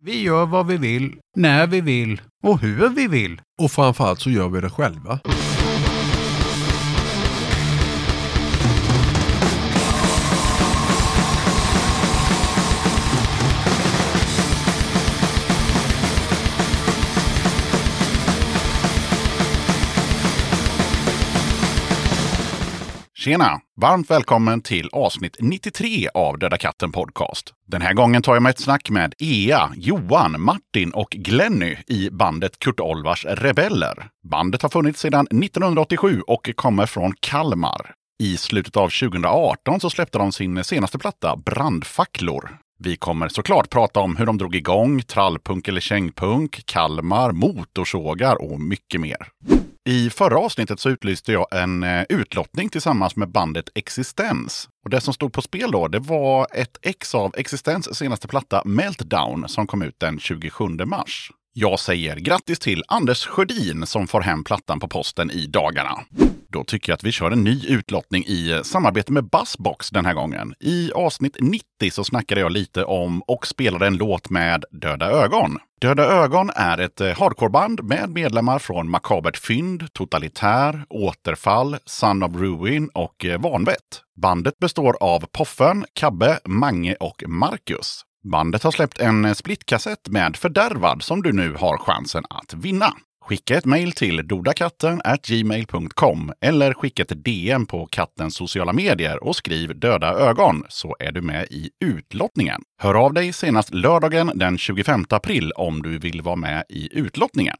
Vi gör vad vi vill, när vi vill och hur vi vill. Och framförallt så gör vi det själva. Tjena! Varmt välkommen till avsnitt 93 av Döda katten Podcast. Den här gången tar jag med ett snack med Ea, Johan, Martin och Glenny i bandet Kurt Olvars Rebeller. Bandet har funnits sedan 1987 och kommer från Kalmar. I slutet av 2018 så släppte de sin senaste platta Brandfacklor. Vi kommer såklart prata om hur de drog igång, trallpunk eller kängpunk, Kalmar, motorsågar och mycket mer. I förra avsnittet så utlyste jag en eh, utlottning tillsammans med bandet Existens. Och det som stod på spel då, det var ett ex av Existens senaste platta Meltdown som kom ut den 27 mars. Jag säger grattis till Anders Sjödin som får hem plattan på posten i dagarna. Då tycker jag att vi kör en ny utlottning i eh, samarbete med Buzzbox den här gången. I avsnitt 90 så snackade jag lite om och spelade en låt med Döda Ögon. Döda Ögon är ett eh, hardcoreband med medlemmar från Makabert Fynd, Totalitär, Återfall, Son of Ruin och eh, Vanvett. Bandet består av Poffen, Kabbe, Mange och Marcus. Bandet har släppt en splitkassett med Fördärvad som du nu har chansen att vinna. Skicka ett mejl till dodakatten gmail.com eller skicka ett DM på kattens sociala medier och skriv döda ögon så är du med i utlottningen. Hör av dig senast lördagen den 25 april om du vill vara med i utlottningen.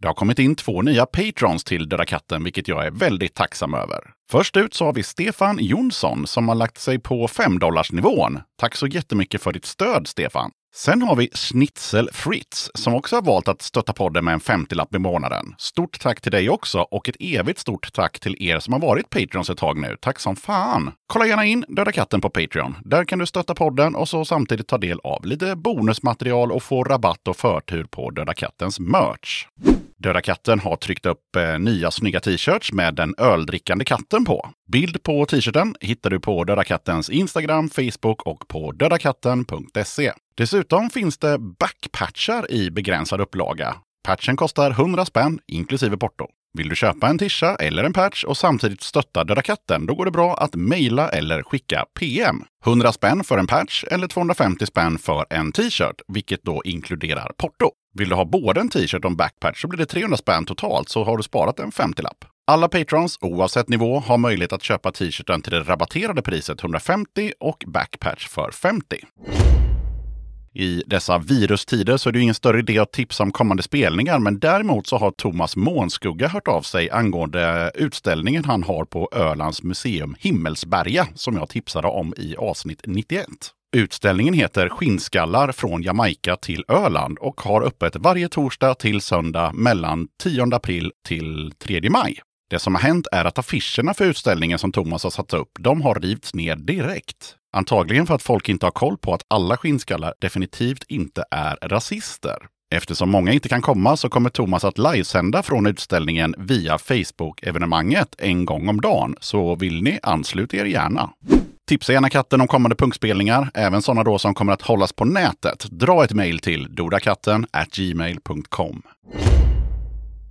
Det har kommit in två nya patrons till Döda katten, vilket jag är väldigt tacksam över. Först ut så har vi Stefan Jonsson som har lagt sig på 5 nivån. Tack så jättemycket för ditt stöd, Stefan! Sen har vi Schnitzel Fritz som också har valt att stötta podden med en 50-lapp i månaden. Stort tack till dig också och ett evigt stort tack till er som har varit Patreons ett tag nu. Tack som fan! Kolla gärna in Döda katten på Patreon. Där kan du stötta podden och så samtidigt ta del av lite bonusmaterial och få rabatt och förtur på Döda kattens merch. Döda katten har tryckt upp eh, nya snygga t-shirts med den öldrickande katten på. Bild på t-shirten hittar du på Döda kattens Instagram, Facebook och på dödakatten.se. Dessutom finns det backpatchar i begränsad upplaga. Patchen kostar 100 spänn inklusive porto. Vill du köpa en tischa eller en patch och samtidigt stötta Döda katten, då går det bra att mejla eller skicka PM. 100 spänn för en patch eller 250 spänn för en t-shirt, vilket då inkluderar porto. Vill du ha både en t-shirt och en backpatch så blir det 300 spänn totalt, så har du sparat en 50-lapp. Alla patrons, oavsett nivå, har möjlighet att köpa t-shirten till det rabatterade priset 150 och backpatch för 50. I dessa virustider så är det ju ingen större idé att tipsa om kommande spelningar, men däremot så har Thomas Månskugga hört av sig angående utställningen han har på Ölands museum Himmelsberga, som jag tipsade om i avsnitt 91. Utställningen heter Skinnskallar från Jamaica till Öland och har öppet varje torsdag till söndag mellan 10 april till 3 maj. Det som har hänt är att affischerna för utställningen som Thomas har satt upp, de har rivits ner direkt. Antagligen för att folk inte har koll på att alla skinnskallar definitivt inte är rasister. Eftersom många inte kan komma så kommer Thomas att livesända från utställningen via Facebook-evenemanget en gång om dagen. Så vill ni, anslut er gärna. Tipsa gärna katten om kommande punkspelningar, även sådana då som kommer att hållas på nätet. Dra ett mejl till dodakatten gmail.com.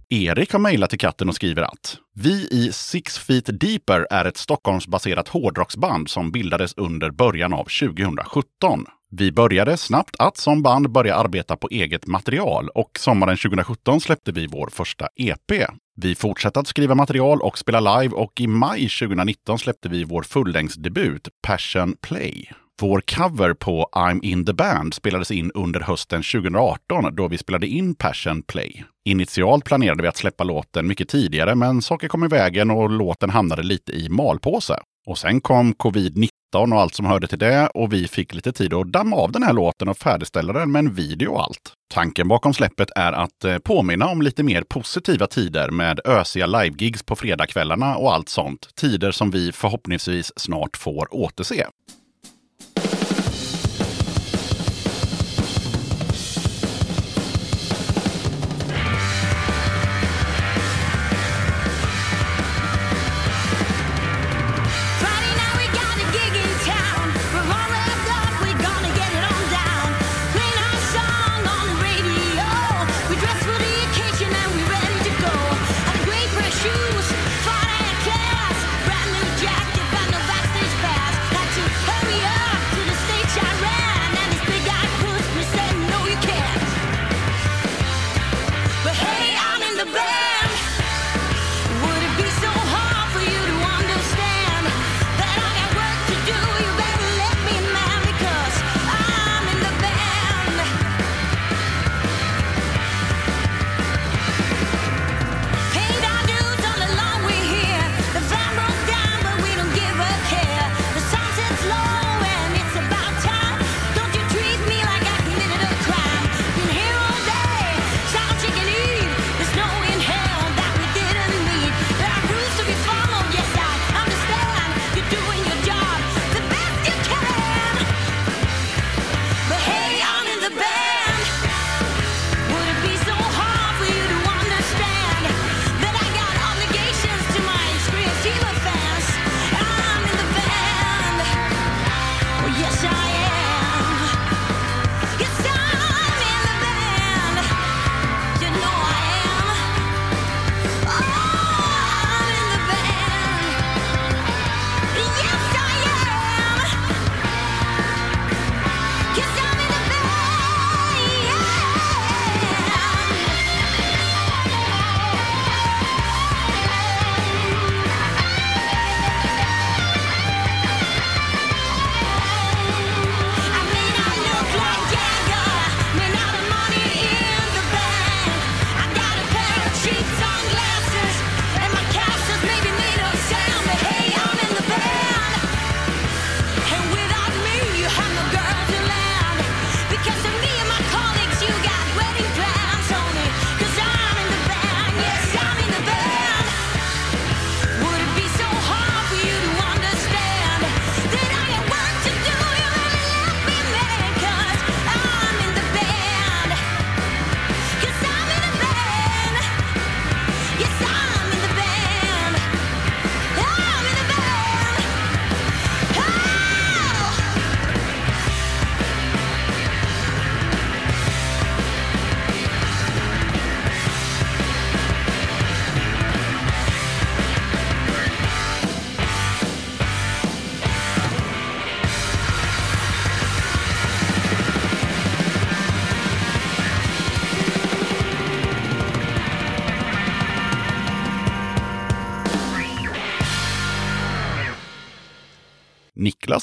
Erik har mejlat till katten och skriver att vi i Six Feet Deeper är ett Stockholmsbaserat hårdrocksband som bildades under början av 2017. Vi började snabbt att som band börja arbeta på eget material och sommaren 2017 släppte vi vår första EP. Vi fortsatte att skriva material och spela live och i maj 2019 släppte vi vår fullängdsdebut Passion Play. Vår cover på I'm in the band spelades in under hösten 2018 då vi spelade in Passion Play. Initialt planerade vi att släppa låten mycket tidigare men saker kom i vägen och låten hamnade lite i malpåse. Och sen kom covid-19 och allt som hörde till det och vi fick lite tid att damma av den här låten och färdigställa den med en video och allt. Tanken bakom släppet är att eh, påminna om lite mer positiva tider med ösiga livegigs på fredagskvällarna och allt sånt. Tider som vi förhoppningsvis snart får återse.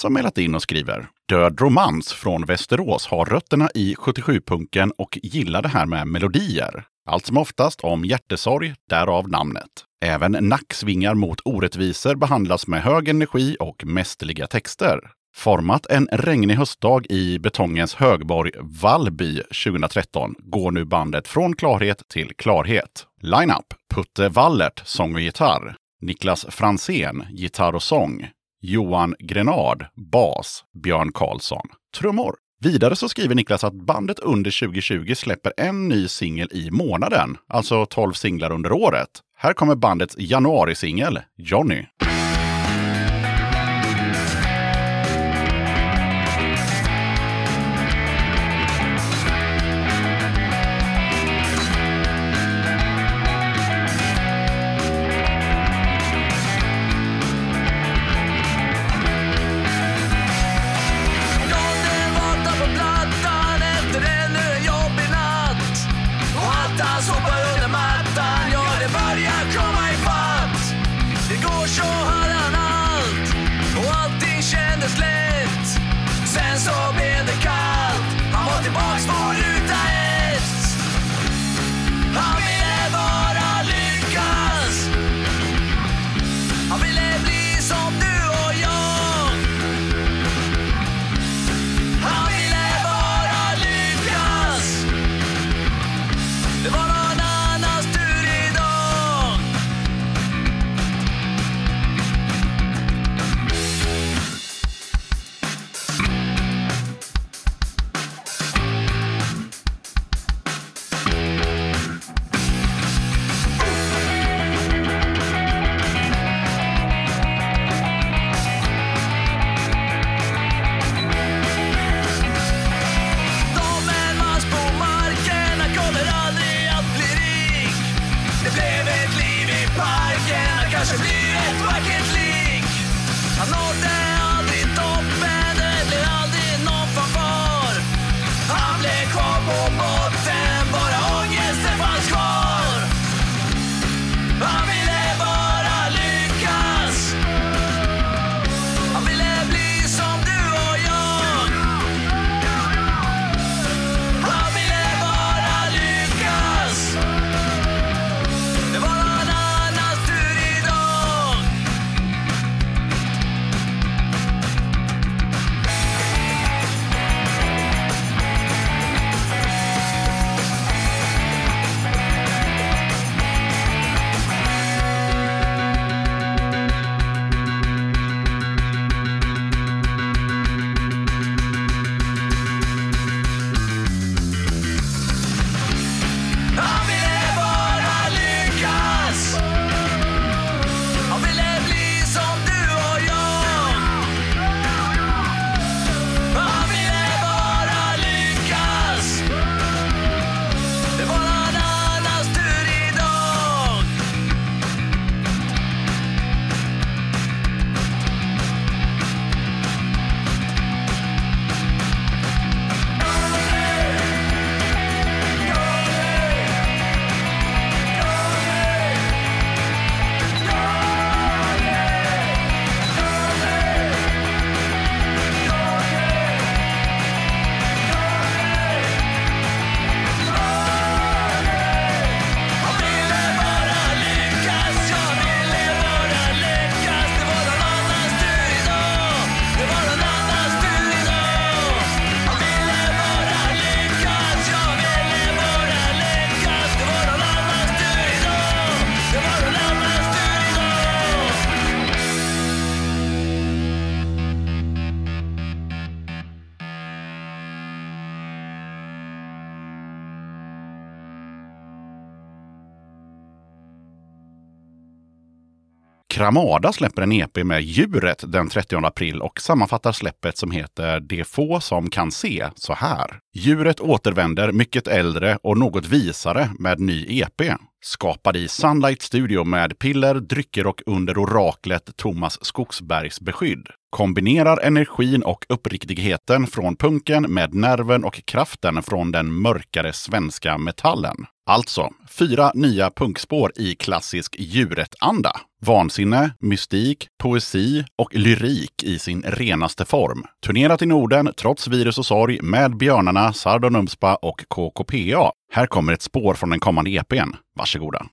Som mejlat in och skriver Död romans från Västerås har rötterna i 77-punken och gillar det här med melodier. Allt som oftast om hjärtesorg, därav namnet. Även nacksvingar mot orättvisor behandlas med hög energi och mästerliga texter. Format en regnig höstdag i betongens högborg Vallby 2013 går nu bandet från klarhet till klarhet. Line-up Putte Wallert, sång och gitarr. Niklas Fransén, gitarr och sång. Johan Grenad, bas. Björn Karlsson, trummor. Vidare så skriver Niklas att bandet under 2020 släpper en ny singel i månaden, alltså 12 singlar under året. Här kommer bandets januarisingel, Johnny. Ramada släpper en EP med Djuret den 30 april och sammanfattar släppet som heter Det få som kan se så här. Djuret återvänder mycket äldre och något visare med ny EP. Skapad i Sunlight Studio med piller, drycker och under oraklet Thomas Skogsbergs beskydd kombinerar energin och uppriktigheten från punken med nerven och kraften från den mörkare svenska metallen. Alltså, fyra nya punkspår i klassisk djuret-anda. Vansinne, mystik, poesi och lyrik i sin renaste form. Turnerat i Norden trots virus och sorg med Björnarna, Sardonumspa och KKPA. Här kommer ett spår från den kommande EPn. Varsågoda.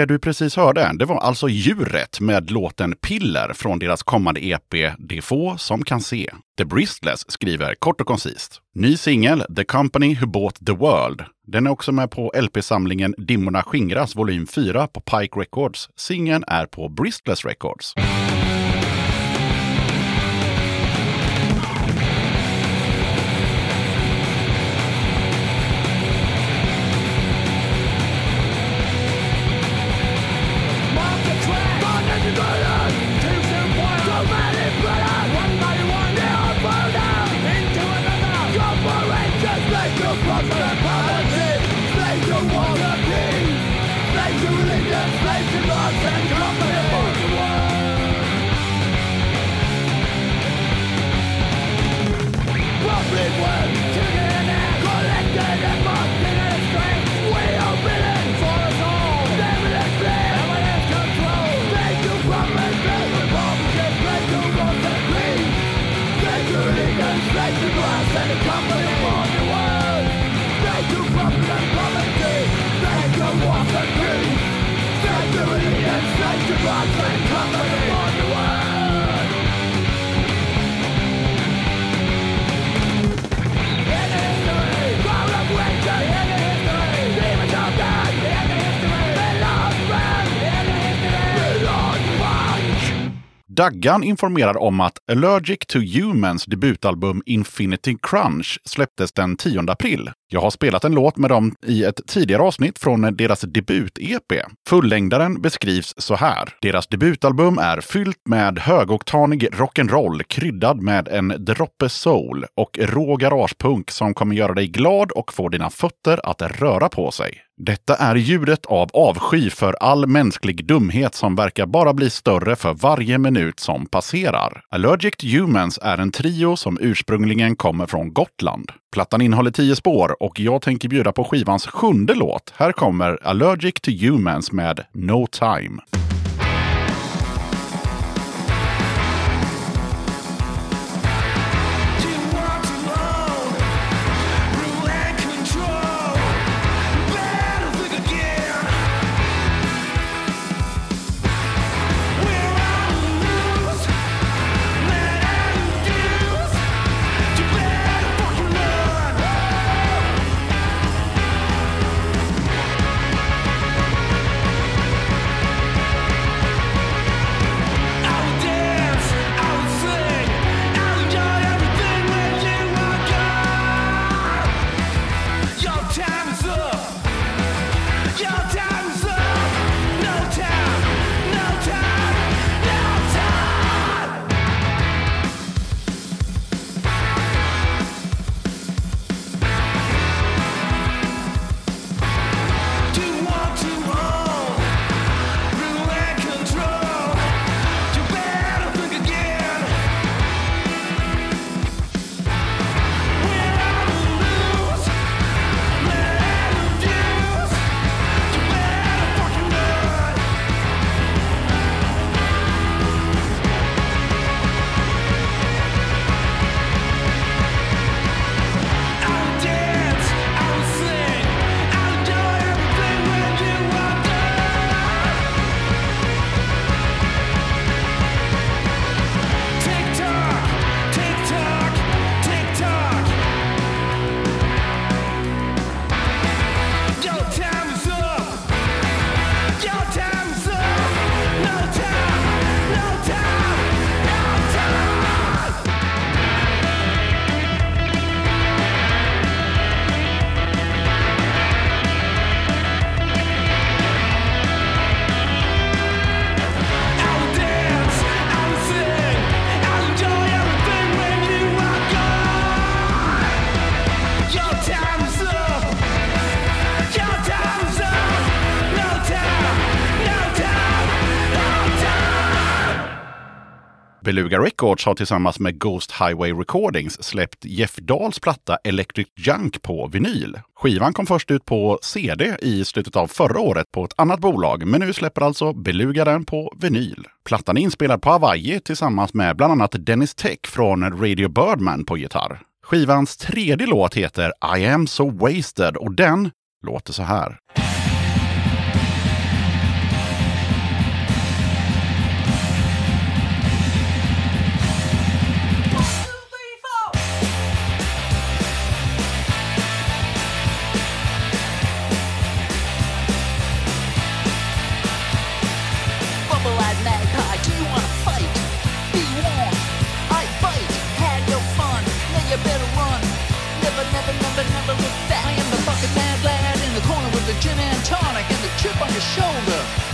Det du precis hörde, det var alltså djuret med låten Piller från deras kommande EP De få som kan se. The Bristless skriver kort och koncist. Ny singel, The Company Who Bought the World. Den är också med på LP-samlingen Dimmorna skingras volym 4 på Pike Records. Singeln är på Bristless Records. Daggan informerar om att Allergic to Humans debutalbum Infinity Crunch släpptes den 10 april. Jag har spelat en låt med dem i ett tidigare avsnitt från deras debut-EP. Fullängdaren beskrivs så här. Deras debutalbum är fyllt med högoktanig rock'n'roll kryddad med en droppe soul och rå garagepunk som kommer göra dig glad och få dina fötter att röra på sig. Detta är ljudet av avsky för all mänsklig dumhet som verkar bara bli större för varje minut som passerar. Allergic Humans är en trio som ursprungligen kommer från Gotland. Plattan innehåller tio spår och jag tänker bjuda på skivans sjunde låt. Här kommer Allergic to Humans med No Time. Beluga Records har tillsammans med Ghost Highway Recordings släppt Jeff Dahls platta Electric Junk på vinyl. Skivan kom först ut på CD i slutet av förra året på ett annat bolag, men nu släpper alltså Beluga den på vinyl. Plattan är inspelad på Hawaii tillsammans med bland annat Dennis Tech från Radio Birdman på gitarr. Skivans tredje låt heter I am so wasted och den låter så här. Your shoulder.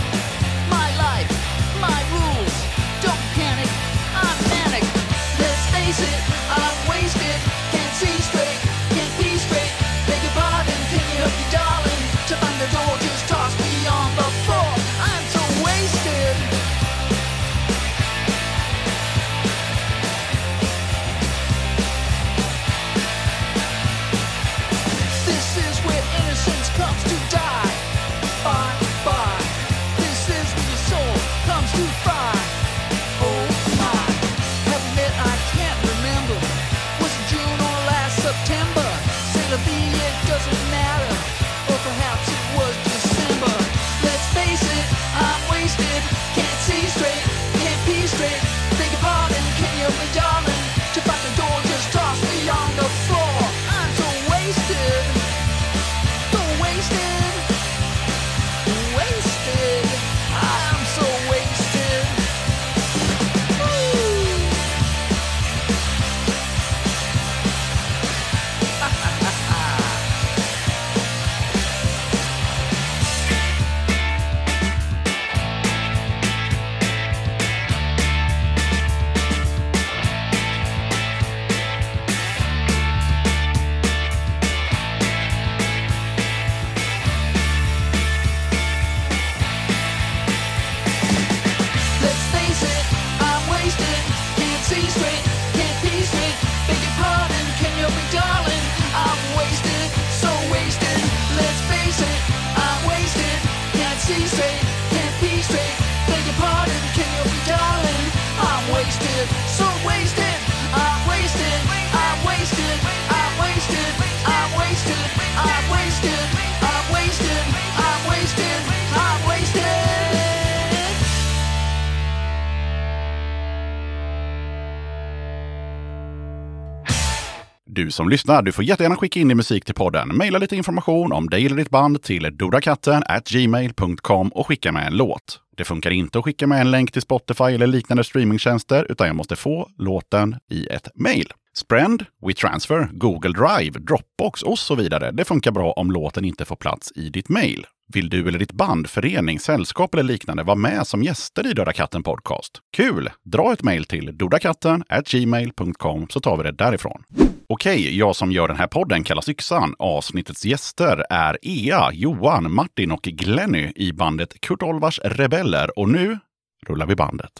Du som lyssnar, du får jättegärna skicka in din musik till podden. Maila lite information om dig eller ditt band till dodakatten gmail.com och skicka med en låt. Det funkar inte att skicka med en länk till Spotify eller liknande streamingtjänster, utan jag måste få låten i ett mail. Sprend, WeTransfer, Google Drive, Dropbox och så vidare. Det funkar bra om låten inte får plats i ditt mail. Vill du eller ditt band, förening, sällskap eller liknande vara med som gäster i Döda katten Podcast? Kul! Dra ett mejl till dodakatten gmail.com så tar vi det därifrån. Okej, jag som gör den här podden kallas Yxan. Avsnittets gäster är Ea, Johan, Martin och Glenny i bandet Kurt Olvars Rebeller. Och nu rullar vi bandet.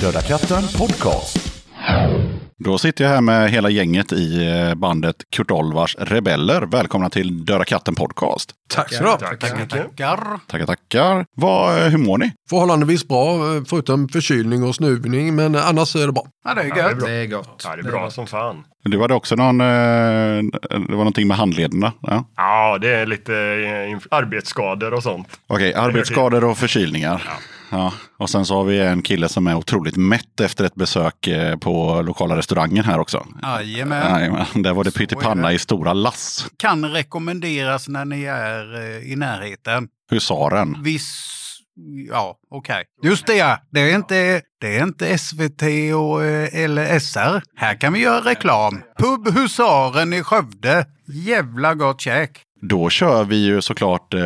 Döda katten Podcast. Då sitter jag här med hela gänget i eh, bandet Kurt Olvars Rebeller. Välkomna till Döda katten Podcast. Tack så mycket. Tackar. Tackar, tackar. Vad, eh, hur mår ni? Förhållandevis bra, eh, förutom förkylning och snuvning, men annars är det bra. Ja, det är Ja, det är gött. bra. Det är gott. Ja, det är bra som fan. Du hade också någon, det var någonting med handlederna. Ja. Ja, det är lite arbetsskador och sånt. Okej, arbetsskador och förkylningar. Ja. Och sen så har vi en kille som är otroligt mätt efter ett besök eh, på lokala restaurangen här också. Jajamän. Jajamän, där var det pyttipanna i stora lass. Kan rekommenderas när ni är eh, i närheten. Husaren. Viss... Ja, okej. Just det ja. Det är inte, det är inte SVT och, eh, eller SR. Här kan vi göra reklam. Pub Husaren i Skövde. Jävla gott käk. Då kör vi ju såklart eh,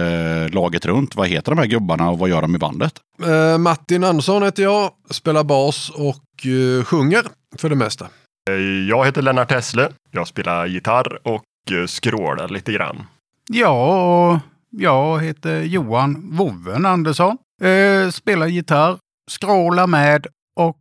laget runt. Vad heter de här gubbarna och vad gör de i bandet? Eh, Martin Andersson heter jag, spelar bas och eh, sjunger för det mesta. Eh, Jag heter Lennart Hessle. Jag spelar gitarr och eh, skrålar lite grann. Ja, jag heter Johan Woven Andersson. Eh, spelar gitarr, skrålar med och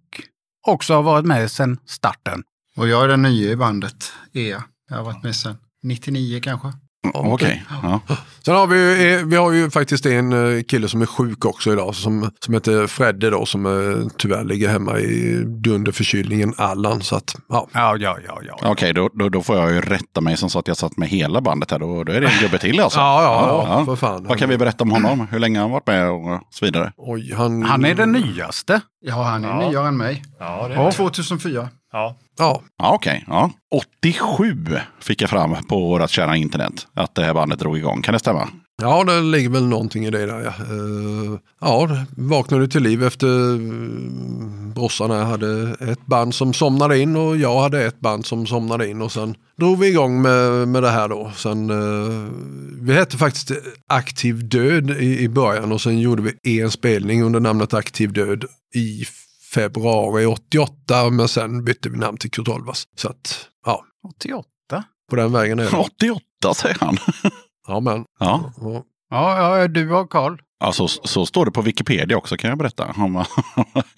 också har varit med sedan starten. Och jag är den nya i bandet, Ea. Jag har varit med sedan 99 kanske. Okej. Ja. Sen har vi, eh, vi har ju faktiskt en eh, kille som är sjuk också idag som, som heter Fredde då som eh, tyvärr ligger hemma i dunderförkylningen Allan. Så att, ja. Ja, ja, ja, ja. Okej, då, då, då får jag ju rätta mig som så att jag satt med hela bandet här. Då, då är det en gubbe till alltså. Ja, ja, ja, för fan. Vad kan vi berätta om honom? Hur länge har han varit med och så vidare? Oj, han, Han är den nyaste. Ja, han är Ja. nyare än mig. Ja, det är 2004. ja. Ja, Ja, okej. Ja. 87 fick jag fram på vårt kära internet att det här bandet drog igång. Kan det stämma? Ja, det ligger väl någonting i det där. Ja, uh, ja vaknade till liv efter uh, brorsan här hade ett band som somnade in och jag hade ett band som somnade in och sen drog vi igång med, med det här då. Sen, eh, vi hette faktiskt Aktiv Död i, i början och sen gjorde vi en spelning under namnet Aktiv Död i februari 88 men sen bytte vi namn till Kurt Olvas. Så att, ja, 88. på den vägen är det. 88 säger han. Ja, men. Ja, Ja. Ja, ja du har koll. ja så, så står det på Wikipedia också kan jag berätta.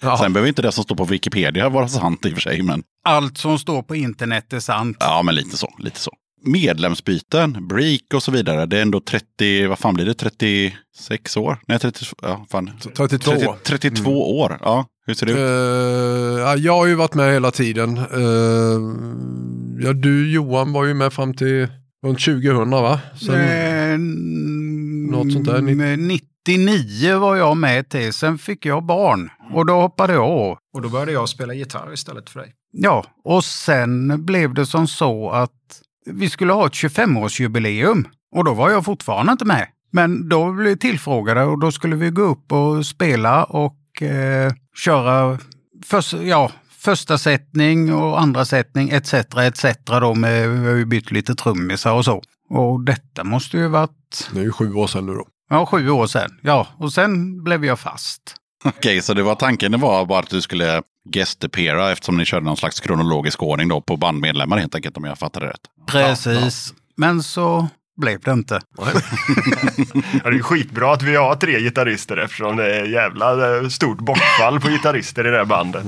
Ja. Sen behöver inte det som står på Wikipedia vara sant i och för sig. Men, Allt som står på internet är sant. ja, men lite så. Lite så. Medlemsbyten, break och så vidare. Det är ändå 30, vad fan blir det? 36 år? Nej, 30, ja, fan. 32 30, år. 32 år. Ja, hur ser det ut? Ja, jag har ju varit med hela tiden. Eh, ja, du Johan var ju med fram till runt 2000 va? Sen, Eh, Något sånt där, nitt- 99 var jag med till. Sen fick jag barn och då hoppade jag av. Och då började jag spela gitarr istället för dig. Ja, och sen blev det som så att vi skulle ha ett 25-årsjubileum och då var jag fortfarande inte med. Men då blev vi tillfrågade och då skulle vi gå upp och spela och eh, köra förs- ja, första sättning och andra sättning etc. etc. Då med, vi har ju bytt lite trummisar och så. Och detta måste ju varit det är ju sju år sedan nu då. ja, sju år sedan. Ja, och sen blev jag fast. Okej, så det var tanken det var bara att du skulle guest-appeara eftersom ni körde någon slags kronologisk ordning då på bandmedlemmar helt enkelt om jag fattade rätt. Precis. Men så blev det inte. Ja, det är ju skitbra att vi har tre gitarrister eftersom det är jävla eh, stort bortfall på gitarrister i det här bandet.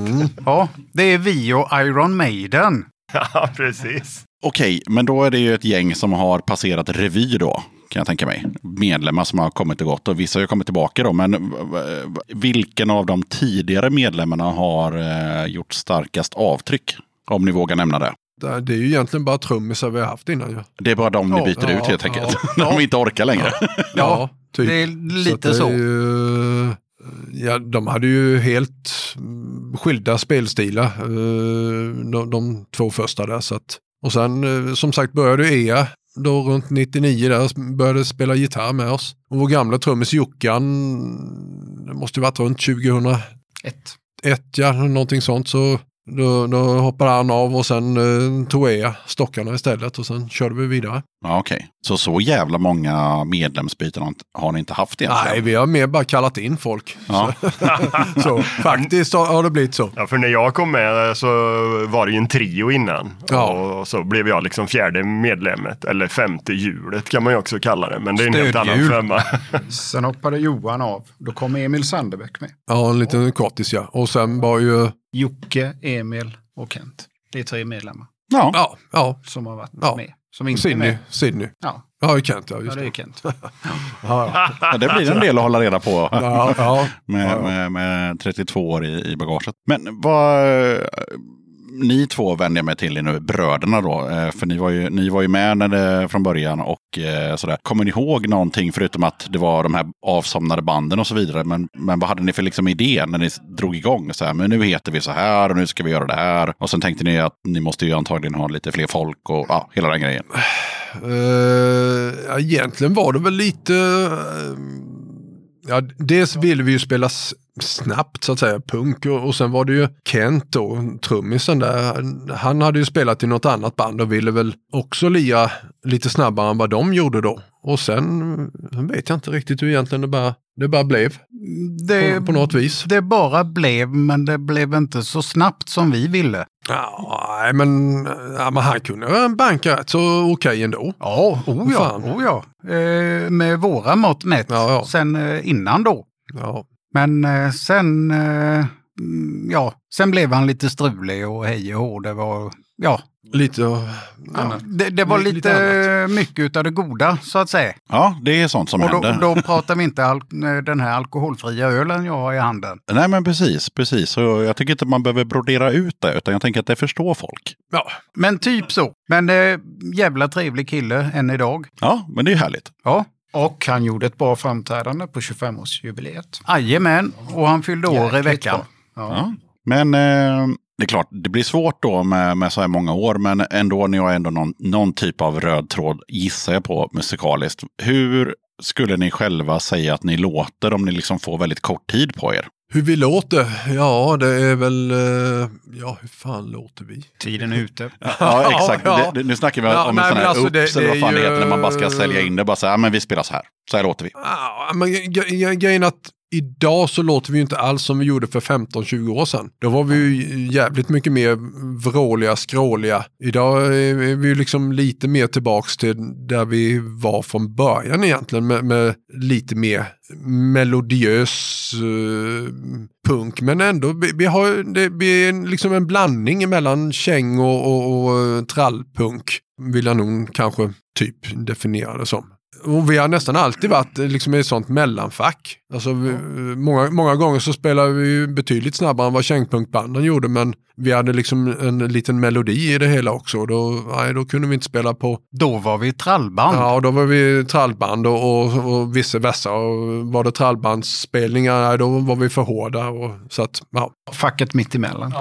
Ja, det är vi och Iron Maiden. Ja, precis. Okej, men då är det ju ett gäng som har passerat revy då kan jag tänka mig. Medlemmar som har kommit och gått och vissa har ju kommit tillbaka då. Men v- vilken av de tidigare medlemmarna har eh, gjort starkast avtryck? Om ni vågar nämna det. Det är ju egentligen bara trummisar vi har haft innan ju. Det är bara de ni Ja, byter ja, ut helt ja, enkelt. ja. När de inte orkar längre. Ja, typ. Det är Så lite så. är ju, ja, de hade ju helt skilda spelstilar, eh, de, de två första där. Så att, och sen eh, som sagt började EA då runt 99 där började spela gitarr med oss. Och vår gamla trummis Jockan, det måste ju varit runt 2001 Ett. ja, någonting sånt. Så då, då hoppade han av och sen eh, tog jag stockarna istället och sen körde vi vidare. Ja, Okej, så så jävla många medlemsbyten har ni inte haft egentligen? Nej, vi har mer bara kallat in folk. Ja. Så, så faktiskt har det blivit så. Ja, för när jag kom med så var det ju en trio innan. Ja. Och så blev jag liksom fjärde medlemmet, eller femte hjulet kan man ju också kalla det. Men det är en helt annan femma. Sen hoppade Johan av. Då kom Emil Sandebäck med. Ja, en liten kortis ja. Och sen var ju, Jocke, Emil och Kent. Det är tre medlemmar Ja. ja, ja, som har varit Ja. med. Som inte är Sydney. med. Sydney. Ja, Ja, Kent, ja ja, just det är. Kent. Ja, Ja, det blir en del att hålla reda på. ja, ja. Med, Ja, ja. med, med 32 år i, i bagaget. Men vad... Ni två vänder jag mig till er nu, bröderna då. Eh, för ni var ju, ni var ju med när det, från början och eh, sådär. Kommer ni ihåg någonting förutom att det var de här avsomnade banden och så vidare? Men, men vad hade ni för liksom idé när ni drog igång? Så här, men nu heter vi så här och nu ska vi göra det här. Och sen tänkte ni att ni måste ju antagligen ha lite fler folk och ja, hela den grejen. Uh, ja, egentligen var det väl lite... Uh ja, dels ville vi ju spela snabbt så att säga, punk och, och sen var det ju Kent då, trummisen där. Han hade ju spelat i något annat band och ville väl också lira lite snabbare än vad de gjorde då. Och sen sen vet jag inte riktigt hur egentligen det bara, det bara blev det, på, på något vis. det bara blev, men det blev inte så snabbt som vi ville. Ja, men, ja, men han kunde banka rätt så okej ändå. Ja, oh ja, Fan. oh ja. Eh, med våra mått mätt. Ja, ja. Sen eh, innan då. Ja. Men eh, sen, eh, mm, ja, sen blev han lite strulig och hej och hå. Det var, ja, Lite, ja, det, det var Lite lite, mycket av det goda så att säga. Ja, det är sånt som Och händer. då, då pratar vi inte al- eh, den här alkoholfria ölen jag har i handen. Nej men precis, precis. Så jag tycker inte man behöver brodera ut det, utan jag tänker att det förstår folk. ja, Men typ så. Men eh, jävla trevlig kille än idag. Ja, men det är härligt. Ja, Och han gjorde ett bra framträdande på 25-årsjubileet. jajamän. Och han fyllde år i Jäkligt veckan. bra. Ja. Ja. Men eh, det är klart, det blir svårt då med, med så här många år, men ändå, ni har ändå någon, någon typ av röd tråd, gissar jag på, musikaliskt. Hur skulle ni själva säga att ni låter om ni liksom får väldigt kort tid på er? Hur vi låter? Ja, det är väl... eh, Ja, hur fan låter vi? Tiden är ute. Ja, exakt. ja. Det, det, nu snackar vi Ja, om nej, en sån här alltså, oops, det- eller vad det fan är det heter, ju- när man bara ska sälja in det. Bara så här, men vi spelar så här. Så här låter vi. Ja, men gre- gre- grejen att idag så låter vi ju inte alls som vi gjorde för 15-20 år sedan. Då var vi ju jävligt mycket mer vråliga, skråliga. Idag är vi ju liksom lite mer tillbaks till där vi var från början egentligen med, med lite mer melodiös uh, punk. Men ändå, vi, vi har det, vi är liksom en blandning mellan käng och, och, och trallpunk. Vill jag nog kanske typ definiera det som. Och vi har nästan alltid varit eh, liksom i ett sånt mellanfack. Alltså, vi, många, många gånger så spelade vi betydligt snabbare än vad kängpunkbanden gjorde men vi hade liksom en liten melodi i det hela också. Och Då, nej, då kunde vi inte spela på Då var vi trallband. Ja, och då var vi trallband och, och, och vice versa. Och var det trallbandsspelningar, nej, då var vi för hårda. Och, så att, ja. Facket mitt emellan.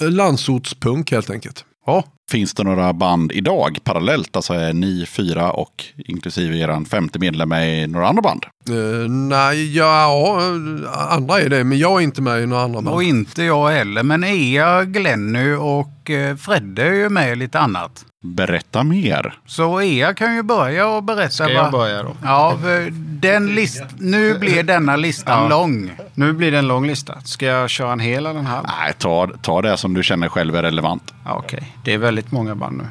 Landsortspunk helt enkelt. Ja. Finns det några band idag parallellt? Alltså är ni fyra och inklusive er femte medlem med i några andra band? Eh, nej, ja, andra är det, men jag är inte med i några andra Och band. inte jag heller. Men Ea, Glenny och eh, Fredde är ju med i lite annat. Berätta mer. Så Ea kan ju börja och berätta. Ska jag vad- börja då? Ja, den list... nu blir denna listan Ja. lång. Nu blir det en lång lista. Ska jag köra en hel eller en halv? Nej, ta, ta det som du känner själv är relevant. Ja, Okej, det är väldigt många band nu.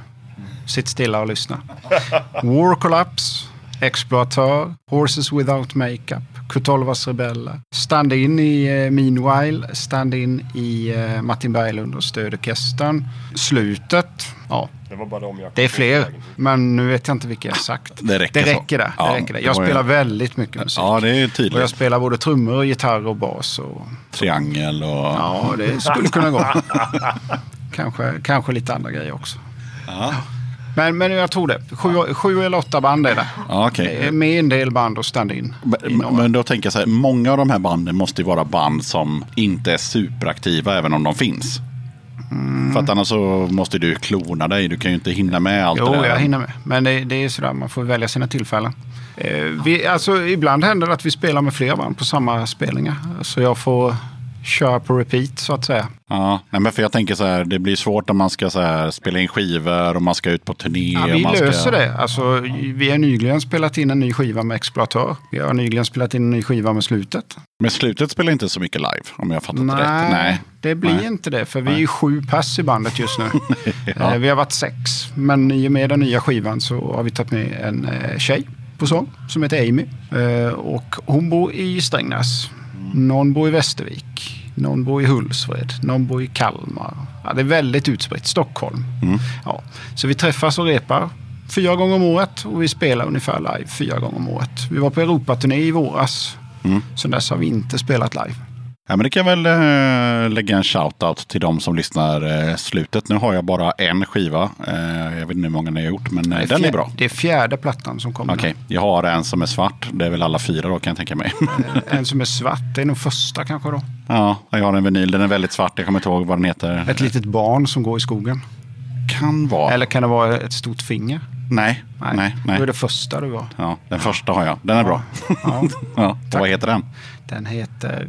Sitt stilla och lyssna. War Collapse, Exploatör, Horses Without Makeup, Kutolvas Rebeller, Stand-In i eh, Meanwhile, Stand-In i eh, Martin Berglund och Stödorkestern. Slutet, ja, Det var bara de jag det är fler, men nu vet jag inte vilka exakt. Det räcker det räcker där. Ja, det räcker där. det Jag var ju- spelar väldigt mycket musik. Ja, det är och jag tydligt. spelar både trummor, gitarr och bas. Och, Triangel och... ja, det skulle kunna gå. kanske, kanske lite andra grejer också. Ja. Men, men jag tror det. Sju, sju eller åtta band är det. Ja. Det är Med en del band och stand-in. Men, men då tänker jag så här, många av de här banden måste ju vara band som inte är superaktiva även om de finns. Mm. För att annars så måste du klona dig. Du kan ju inte hinna med allt Jo, det där. jag hinner med. Men det, det är sådär, man får välja sina tillfällen. Eh, vi, alltså, ibland händer det att vi spelar med flera band på samma spelningar. Så jag får köra på repeat så att säga. Ja, nej, men för jag tänker så här, det blir svårt om man ska så här, spela in skivor och man ska ut på turné. Ja, vi man löser ska... det. Alltså, vi har nyligen spelat in en ny skiva med Exploatör. Vi har nyligen spelat in en ny skiva med Slutet. Men slutet spelar inte så mycket live om jag fattat Nej, rätt. Nej. det blir Nej. inte det. För vi är ju sju pass i bandet just nu. Ja. Eh, Vi har varit sex. Men i och med den nya skivan så har vi tagit med en eh, tjej på sång som heter Amy. Eh, Och hon bor i Strängnäs. Någon bor i Västervik. Någon bor i Hultsfred. Någon bor i Kalmar. Ja, det är väldigt utspritt. Stockholm. Ja. Så vi träffas och repar fyra gånger om året och vi spelar ungefär live fyra gånger om året. Vi var på Europaturné i våras. Sen dess har vi inte spelat live. Ja, men det kan väl äh, lägga en shout-out till de som lyssnar äh, slutet. Nu har jag bara en skiva. Eh, jag vet inte hur många ni har gjort, men äh, den är bra. Det är fjärde plattan som kommer. Okej, jag har en som är svart. Det är väl alla fyra då kan jag tänka mig. En som är svart, det är nog första kanske då. ja, jag har en vinyl. Den är väldigt svart. Jag kommer inte ihåg vad den heter. Ett litet barn som går i skogen. kan vara. Eller kan det vara ett stort finger? Nej, nej, nej. Då är det första du har. Ja, den första har jag. Den är bra. Ja. Ja, vad heter den? Den heter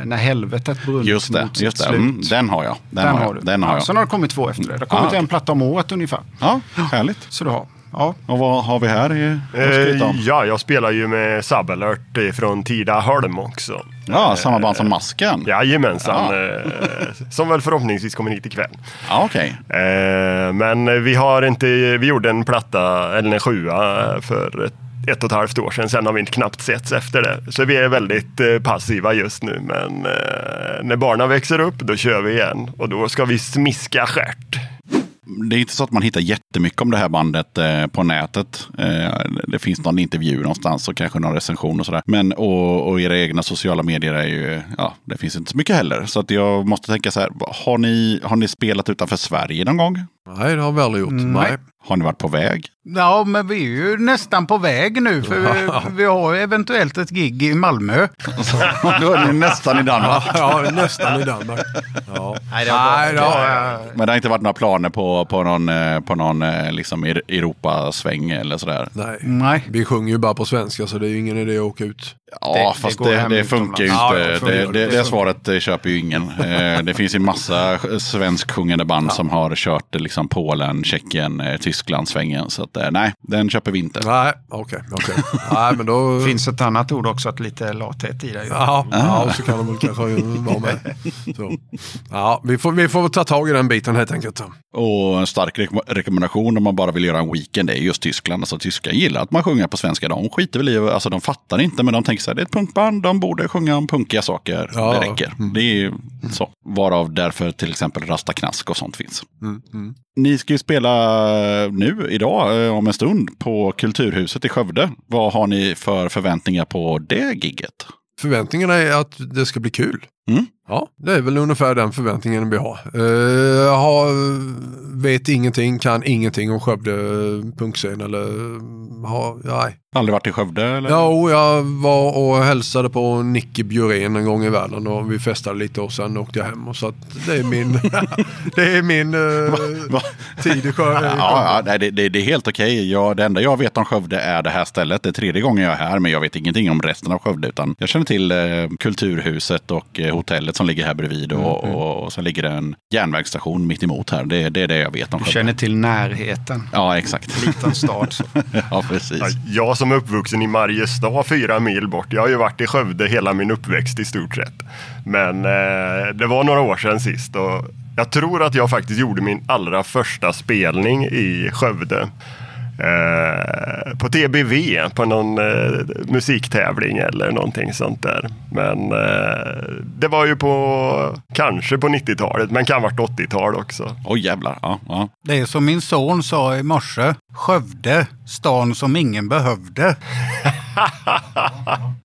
eh, När helvetet brunnit Just det, mot sitt just det. slut. Mm, den har jag. Den, Den har jag. du. Den har ja, jag. Sen har det kommit två efter det. Det har kommit Ah, en platta om året ungefär. Ja, härligt. Så du har. Ja. Och vad har vi här i Eh, ja, jag spelar ju med Subalert eh, från Tidaholm också. Ja, samma band som Masken. Jajamensan. Ja. Eh, som väl förhoppningsvis kommer hit ikväll. Ja, okej. Eh, men vi har inte, vi gjorde en platta, eller en sjua för ett, ett och ett halvt år sedan. Sen har vi inte knappt setts efter det. Så vi är väldigt eh, passiva just nu. Men eh, när barnen växer upp, då kör vi igen. Och då ska vi smiska stjärt. Det är inte så att man hittar jättemycket om det här bandet eh, på nätet. Eh, det finns någon intervju någonstans och kanske någon recension och sådär. Men och, och era egna sociala medier är ju, ja, det finns inte så mycket heller. Så att jag måste tänka så här, har ni, har ni spelat utanför Sverige någon gång? Nej, det har vi aldrig gjort. Nej. Har ni varit på väg? Ja, men vi är ju nästan på väg nu. För vi, vi har eventuellt ett gig i Malmö. Då är ni nästan i Danmark. Ja, nästan i Danmark. Ja. Nej, det var Nej, då. Men det har inte varit några planer på, på någon, eh, på någon eh, liksom Europasväng eller sådär? Nej. Nej. Vi sjunger ju bara på svenska så det är ju ingen idé att åka ut. Ja, Det- det fast det, det, utomlands. funkar ju Ja, inte. det funkar det, det, det svaret eh, köper ju ingen. Det finns ju massa svensksjungande band som har kört liksom Polen, Tjeckien, eh, Tyskland svängen. Så att, eh, nej, den köper vi inte. Nej, okej. okej. Nej, men då... Det finns ett annat ord också, att lite lathet i det. Ja, Ah. ja, så kan de väl kanske vara med. Så. Ja, vi får, vi får ta tag i den biten helt enkelt. Och en stark rekom- rekommendation om man bara vill göra en weekend är just Tyskland. Alltså tyskar gillar att man sjunger på svenska. De skiter väl i, alltså de fattar inte men de tänker så här, det är ett punkband, de borde sjunga om punkiga saker. Ja. Det räcker. Det är så. Varav därför till exempel Rasta Knask och sånt finns. Mm, mm. Ni ska ju spela eh, nu, idag, eh, om en stund, på Kulturhuset i Skövde. Vad har ni för förväntningar på det gigget? Förväntningarna är att det ska bli kul. Mm. Ja, det är väl ungefär den förväntningen vi har. Eh, Jag har, vet ingenting, kan ingenting om Skövde punkscen eller har, nej. Aldrig varit i Skövde? Eller? Jo, jag var och hälsade på Nicky Bjurén en gång i världen och vi festade lite och sen åkte jag hem. Och så att det är min, det är min eh, Va? tid i Skövde. Ja, ja det, det, det är helt okej. Jag, det enda jag vet om Skövde är det här stället. Det är tredje gången jag är här, men jag vet ingenting om resten av Skövde. Utan jag känner till eh, Kulturhuset och eh, hotellet som ligger här bredvid. Och, och, och så ligger det en järnvägsstation mitt emot här. Det, det är det jag vet om Du känner till närheten. Ja, exakt. Liten stad. Ja, precis. Ja, Jag som är uppvuxen i Mariestad fyra mil bort. Jag har ju varit i Skövde hela min uppväxt i stort sett. Men eh, det var några år sedan sist och jag tror att jag faktiskt gjorde min allra första spelning i Skövde. Eh, på TBV på någon eh, musiktävling eller någonting sånt där. Men eh, det var ju på kanske på 90-talet, men kan ha varit 80-tal också. Oj jävlar. Ja, ja. Det är som min son sa i morse. Skövde, stan som ingen behövde.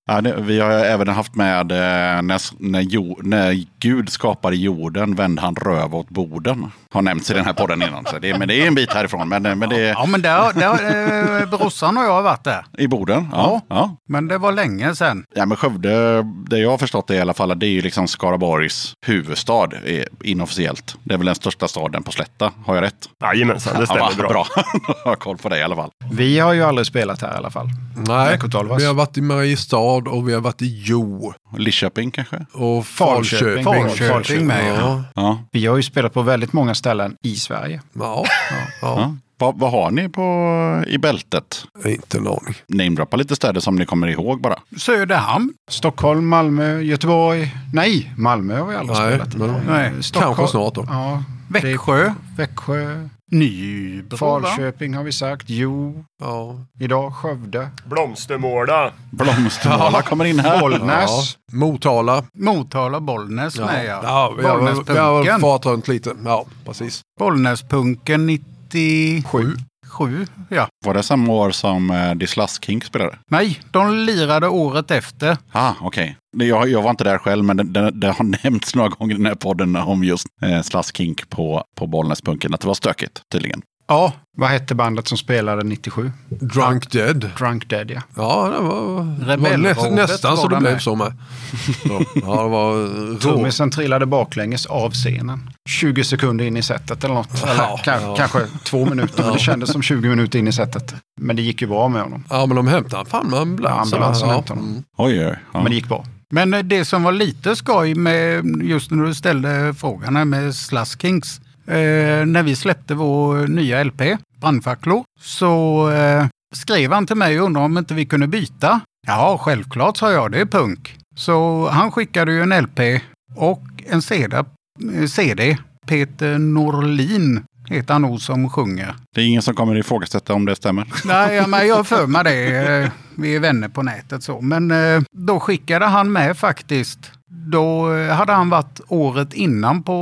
Ja, det, vi har även haft med eh, när, när, jo, när Gud skapade jorden vände han röv åt borden. Har nämnts i den här podden innan. Så det, men det är en bit härifrån. Men, men det är Ja, men där, där, eh, brorsan och jag har varit där. i Boden. Ja, ja. Men det var länge sedan. Ja, men Skövde, det jag har förstått det i alla fall, det är ju liksom Skaraborgs huvudstad eh, inofficiellt. Det är väl den största staden på Slätta. Har jag rätt? Jajamensan, det stämmer ja, bra. bra. jag har koll på det i alla fall. Vi har ju aldrig spelat här i alla fall. Nej, Med vi har varit i Mariestad och vi har varit i Jo. Lidköping kanske? Och Falköping. Falköping. Falköping med, ja. ja. Ja. Vi har ju spelat på väldigt många ställen i Sverige. Ja. ja. ja. Vad, vad har ni på, i bältet? Inte en aning. Namedroppa lite städer som ni kommer ihåg bara. Söderhamn. Stockholm, Malmö, Göteborg. Nej, Malmö har vi aldrig Nej, spelat. men Nej, kanske snart då. Ja, Växjö. Växjö. Nybro. va? Falköping har vi sagt. Jo, Ja. idag Skövde. Blomstermåla. Blomstermåla kommer in här. Bollnäs. Motala. Motala, Bollnäs Ja. med ja. Ja, vi har, vi har farit runt lite. Ja, precis. Bollnäspunken 97. Sju. ja. Var det samma år som Slush King spelade? Nej, de lirade året efter. Ah, okej. Okay. Jag, jag var inte där själv, men det, det, det har nämnts några gånger i den här podden om just eh, King på, på Bollnäspunken. Att det var stökigt tydligen. Ja, Vad hette bandet som spelade 97? Drunk Dead. Drunk Dead, ja. Ja, det var, var nä, nästan så det de blev så med. Ja, ja, det var. Trummisen trillade baklänges av scenen. 20 sekunder in i setet eller något. Eller Ja, ka- ja. Kanske två minuter, men det kändes som 20 minuter in i setet. Men det gick ju bra med honom. Ja, men de hämtade fan med ambulans. Ja, ambulansen ja. hämtade honom. Mm. Oj, oj. Men det gick bra. Men eh, det som var lite skoj med just när du ställde frågan här med Slush Kings. Eh, när vi släppte vår nya LP, Brandfacklor, så eh, skrev han till mig och undrade om inte vi kunde byta. Ja, självklart sa jag, det är punk. Så han skickade ju en LP och en CD. eh, CD. Peter Norlin heter han nog som sjunger. Det är ingen som kommer ifrågasätta om det stämmer. Nej, men jag har för mig det. Vi är vänner på nätet så. Men eh, då skickade han med faktiskt. Då eh, hade han varit året innan på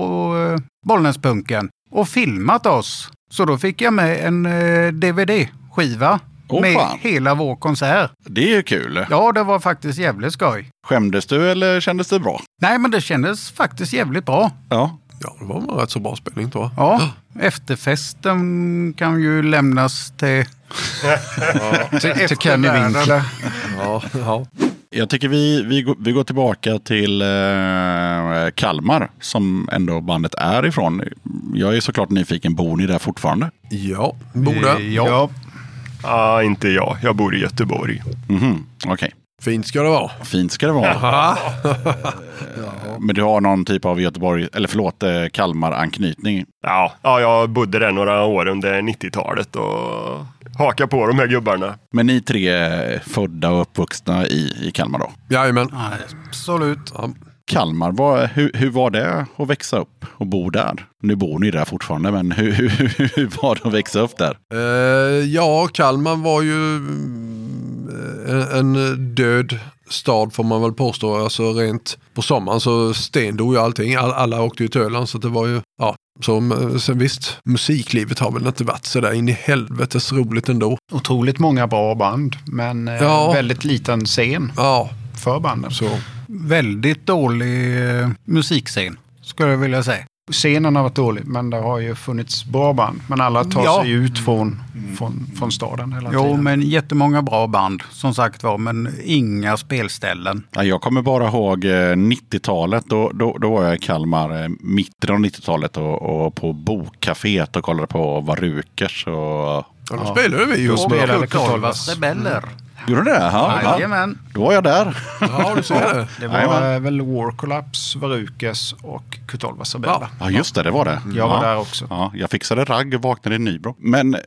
eh, Bollnäspunken och filmat oss. Så då fick jag med en eh, DVD-skiva Åh, med fan. hela vår konsert. Det är ju kul. Ja, det var faktiskt jävligt skoj. Skämdes du eller kändes det bra? Nej, men det kändes faktiskt jävligt bra. Ja. Ja, det var en rätt så bra spelning tror jag. Ja, efterfesten kan ju lämnas till... Till, till Kenny. Winkler. Ja, ja. Jag tycker vi, vi, går- vi går tillbaka till eh, Kalmar som ändå bandet är ifrån. Jag är såklart nyfiken, bor ni där fortfarande? ja. borde. Ja. Ah, inte jag. Jag bor i Göteborg. Mhm, Okej, Fint ska det vara. fint ska det vara. Men du har någon typ av Göteborg, eller förlåt, eh, Kalmar-anknytning? Ja, ja, jag bodde där några år under 90-talet och hakade på de här gubbarna. Men ni tre är födda och uppvuxna i, i Kalmar då? Jajamän. Absolut. Ja. Kalmar, vad, hur, hur var det att växa upp och bo där? Nu bor ni där fortfarande, men hur, hur, hur var det att växa upp där? Eh, ja, Kalmar var ju en, en död stad får man väl påstå. Alltså rent på sommaren så stendog ju allting. All, alla åkte ju till Öland så det var ju, ja. Så, mm, sen visst, musiklivet har väl inte varit sådär in i helvetes roligt ändå. Otroligt många bra band, men eh, Ja. väldigt liten scen Ja, för så. Väldigt dålig eh, musikscen, skulle jag vilja säga. Scenen har varit dålig, men det har ju funnits bra band. Men alla tar Ja. sig ut från, från, från staden hela Jo, tiden. men jättemånga bra band som sagt var, men inga spelställen. Ja, Jag kommer bara ihåg eh, 90-talet. Då, då, då var jag i Kalmar, eh, mitten av 90-talet och, och på Bokcaféet och kollade på Varukers. Och... Ja, då spelade vi ju. Då Och spelade Olvas. Rebeller. Gjorde det? Ja, ja. Jajamän. Då var jag där. Ja, du ser det. Det var Jajamän. väl War Collapse, Varukes och Kurt Olvas Rebeller. Ja. Ja, just det, det var det. Jag var ja. där också. Ja, jag fixade ragg och vaknade i Nybro. Men eh,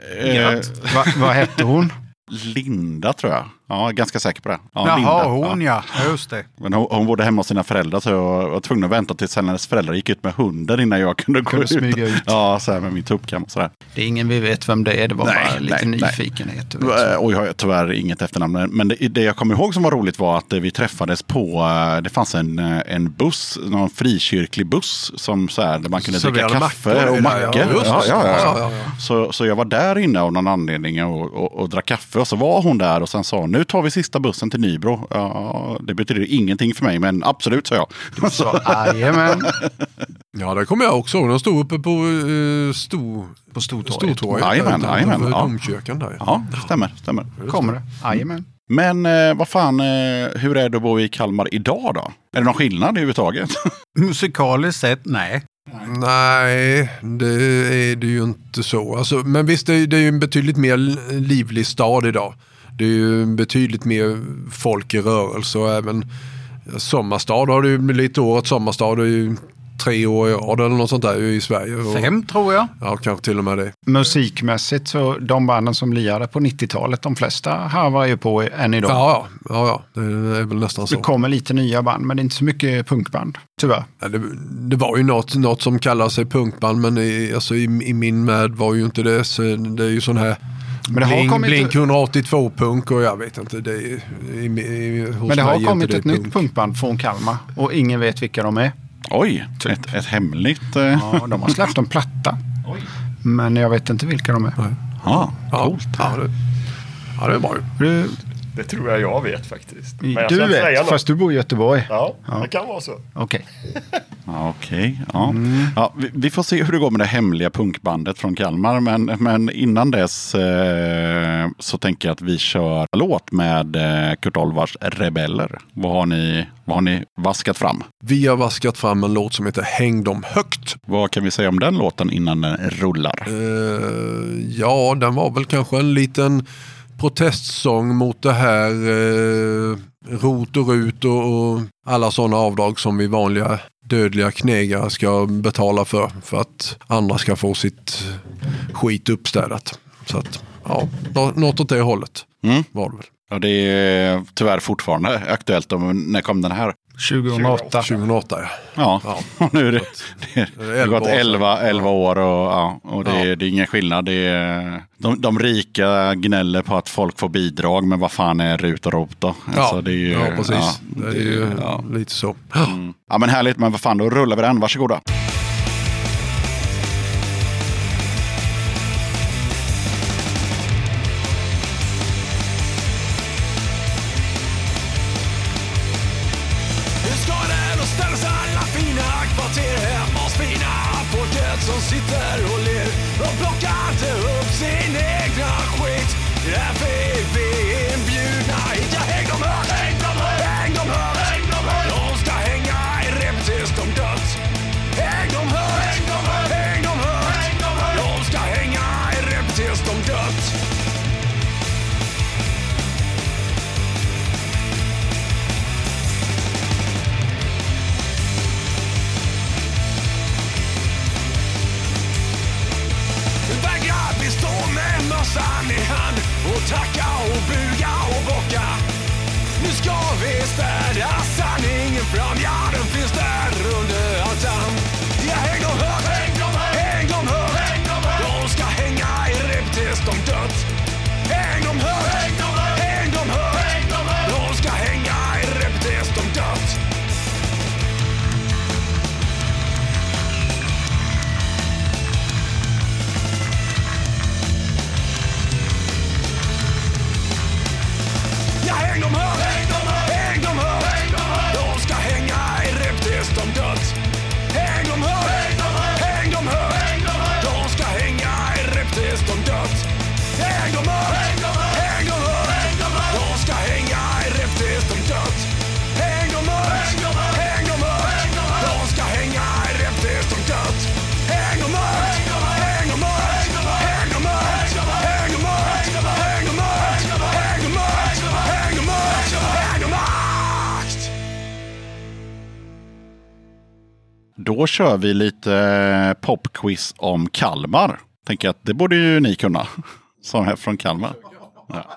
Va, vad hette hon? Linda tror jag. Ja, ganska säker på det. Ja, Jaha, Linda. hon ja. Just det. Men hon, hon bodde hemma hos sina föräldrar så jag var tvungen att vänta tills hennes föräldrar gick ut med hunden innan jag kunde gå Kunde ut. smyga ut. Ja, så här med min tuppkam och sådär. Det är ingen vi vet vem det är. Det var Nej, bara lite nej, nej. nyfikenhet. vet. Eh, Och jag har tyvärr inget efternamn. Men det, det jag kommer ihåg som var roligt var att vi träffades på, eh, det fanns en, eh, en buss, någon frikyrklig buss som så här, där man kunde dricka Serverade kaffe mackor och där, ja. mackor. Ja, ja, ja, Ja, ja, ja. Så, så jag var där inne av någon anledning och, och, och drack kaffe. Och så var hon där och sen sa nu tar vi sista bussen till Nybro. Ja, det betyder ingenting för mig men absolut sa jag. Så, jajamän. Ja, det kommer jag också ihåg. De stod uppe på uh, Stor... På Stortorget. Stortorget. Jajamän, utanför jajamän, ja. domkyrkan där. Ja, stämmer, stämmer. Kommer det. Jajamän. Men eh, vad fan, eh, hur är det att bo i Kalmar idag då? Är det någon skillnad överhuvudtaget? Musikaliskt sett, nej. Nej, det är det ju inte så. Alltså, men visst, det är, det är ju en betydligt mer livlig stad idag. Det är ju betydligt mer folk i rörelse och även sommarstad har det ju blivit årets sommarstad. Det är ju tre år i rad eller något sånt där i Sverige. Fem tror jag. Ja, kanske till och med det. Musikmässigt så de banden som lirade på 90-talet, de flesta harvar ju på än idag. Ja, ja, ja, det är väl nästan Det så. kommer lite nya band, men det är inte så mycket punkband. Tyvärr. Ja, det, det var ju något, något som kallar sig punkband men i, alltså, i, i min värld var ju inte det. Så det är ju sån här Men det har Blink, kommit- Blink 182 punk och jag vet inte. Det är, i, i, hos Men det har kommit inte ett det nytt punkband från Kalmar och ingen vet vilka de är. Oj, Typ. ett, ett hemligt... Eh, Ja, de har släppt en platta. Men jag vet inte vilka de är. ja, coolt. ja, det, ja, det är bra ju. Det tror jag jag vet faktiskt. Men jag du vet, något. fast du bor i Göteborg. Ja, Ja. det kan vara så. Okej. Ja, Okej, ja. ja vi, vi får se hur det går med det hemliga punkbandet från Kalmar. Men, men innan dess eh, så tänker jag att vi kör låt med eh, Kurt Olvars Rebeller. Vad har, ni, vad har ni vaskat fram? Vi har vaskat fram en låt som heter Häng dem högt. Vad kan vi säga om den låten innan den rullar? Eh, ja, den var väl kanske en liten protestsång mot det här eh, rot och rut och, och alla sådana avdrag som vi vanliga dödliga knegare ska betala för. För att andra ska få sitt skit uppstädat. Så att, ja, nå- något åt det hållet Mm. var det väl. Ja, det är tyvärr fortfarande aktuellt. Om, när kom den här? 2008. 2008 ja. Ja, Ja. nu är det, det, det har gått år sedan. 11, 11 år och, ja, och det, Ja. det är ingen skillnad. Det är, de, de rika gnäller på att folk får bidrag, men vad fan är RUT och ROT då? Ja, Alltså, det är ju- ja precis. ja, det är ju ja. lite så. Ja men härligt, men vad fan då rullar vi den. Varsågoda. Tacka och buga och bocka. Nu ska vi städa sanningen fram, ja Då kör vi lite eh, popquiz om Kalmar. Tänker att det borde ju ni kunna. Som är från Kalmar.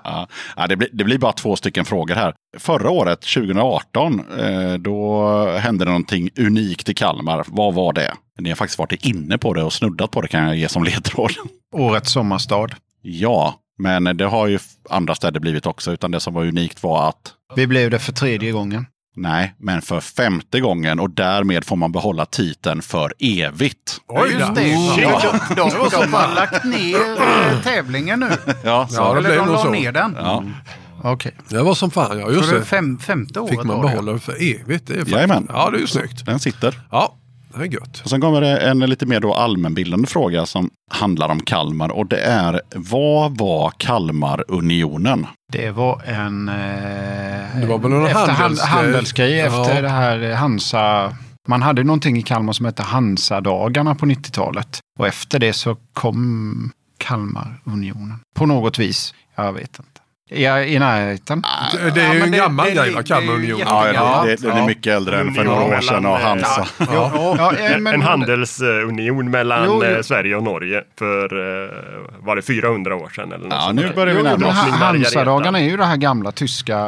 Ja, ja, det, blir, det blir bara två stycken frågor här. Förra året, 2018, eh, då hände det någonting unikt i Kalmar. Vad var det? Ni har faktiskt varit inne på det och snuddat på det kan jag ge som ledtråd. Årets sommarstad. Ja, men det har ju andra städer blivit också. Utan det som var unikt var att Vi blev det för tredje gången. Nej, men för femte gången och därmed får man behålla titeln för evigt. Oj Just det. Ja. De, de, de har lagt ner eh, tävlingen nu. Ja, så, Ja, det Eller blev de la så. ner den. ja. Okej. Det var som fan, ja just Så det fem, femte året Fick man behålla det för evigt. Det är Jajamän. Ja, det är ju snyggt. Den sitter. Ja, det är gött. Och sen kommer det en lite mer då allmänbildande fråga som handlar om Kalmar. Och det är, vad var Kalmarunionen? Det var en... Eh, Det var väl någon efter handelsgrej Ja. efter det här eh, Hansa... Man hade någonting i Kalmar som hette Hansa-dagarna på 90-talet. Och efter det så kom Kalmarunionen. På något vis. Jag vet inte. Ja, I närheten. Det, det är ju en gammal grej, va? Kalmarunionen. Ja, Ja, det, det, det är ja. mycket äldre än för några år sedan och Hansa. Ja, ja, En, men- en handelsunion mellan Jo, jo. eh, Sverige och Norge för, eh, var det 400 år sedan? Eller något Ja, nu börjar vi närma oss. Hansa-dagarna är ju det här gamla tyska...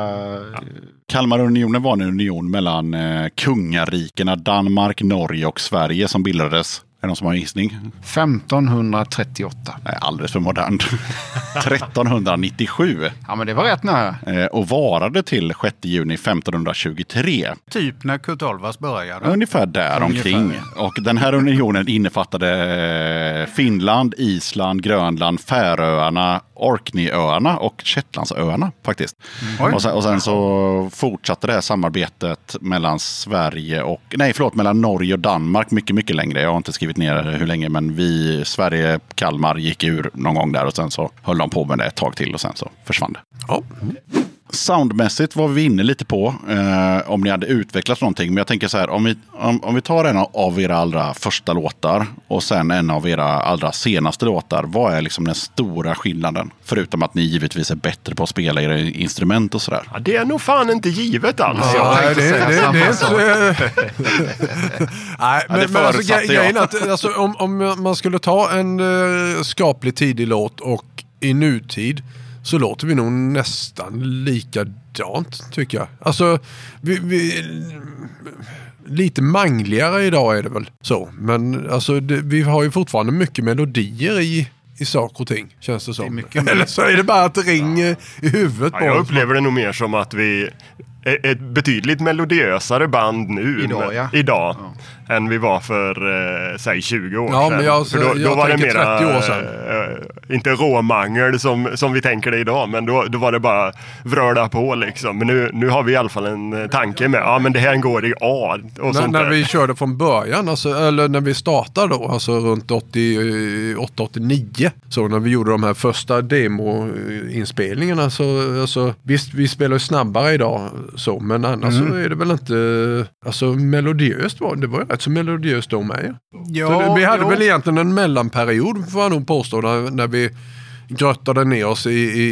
Kalmarunionen var en union mellan eh, kungarikena Danmark, Norge och Sverige som bildades. Är det någon som har en gissning? 1538. Nej, alldeles för modernt. 1397 Ja, men det var rätt nära. eh, och varade till 6 juni 1523. Typ när Kurt Olvas började. Ungefär där omkring. Och den här unionen innefattade eh, Finland, Island, Grönland, Färöarna, Orkneyöarna och Shetlandsöarna faktiskt. Oj. Och sen, och sen så fortsatte det här samarbetet mellan Sverige och, nej förlåt, mellan Norge och Danmark mycket, mycket längre. Jag har inte skrivit ner hur länge, men vi, Sverige, Kalmar gick ur någon gång där och sen så höll de på med det ett tag till och sen så försvann det. Ja. Soundmässigt var vi inne lite på eh, om ni hade utvecklat någonting. Men jag tänker så här, om vi, om, om vi tar en av era allra första låtar och sen en av era allra senaste låtar. Vad är liksom den stora skillnaden? Förutom att ni givetvis är bättre på att spela era instrument och sådär. Ja, det är nog fan inte givet alls. Ja. Nej, det, det, det, det inte... Nej, Ja, det men, men alltså, förutsatte gre- jag. grejen är att alltså, om, om man skulle ta en uh, skaplig tidig låt och i nutid så låter vi nog nästan likadant tycker jag. Alltså, vi, vi, lite mangligare idag är det väl så. Men alltså, det, vi har ju fortfarande mycket melodier i, i saker och ting, känns det som. mer. Eller så är det bara att det ringer i huvudet Ja, på jag oss. upplever det nog mer som att vi ett betydligt melodiösare band nu Idag, ja. idag än vi var för, eh, säg 20 år Ja, sedan. men jag- för då, jag då var det mera, 30 år sedan. eh, inte råmangel som, som vi tänker det idag, men då, då var det bara vröla på liksom. Men nu, nu har vi i alla fall en eh, tanke med, ja men det här går i A och När, sånt när vi körde från början, alltså, eller när vi startade då, alltså runt 88-89. Så när vi gjorde de här första demoinspelningarna så, alltså, visst vi spelar ju snabbare idag så, men annars Mm. så är det väl inte, alltså melodiöst var det, var ju rätt så melodiöst då med. Ja, så det, vi hade jo. väl egentligen en mellanperiod får jag nog påstå när, när vi gröttade ner oss i, i,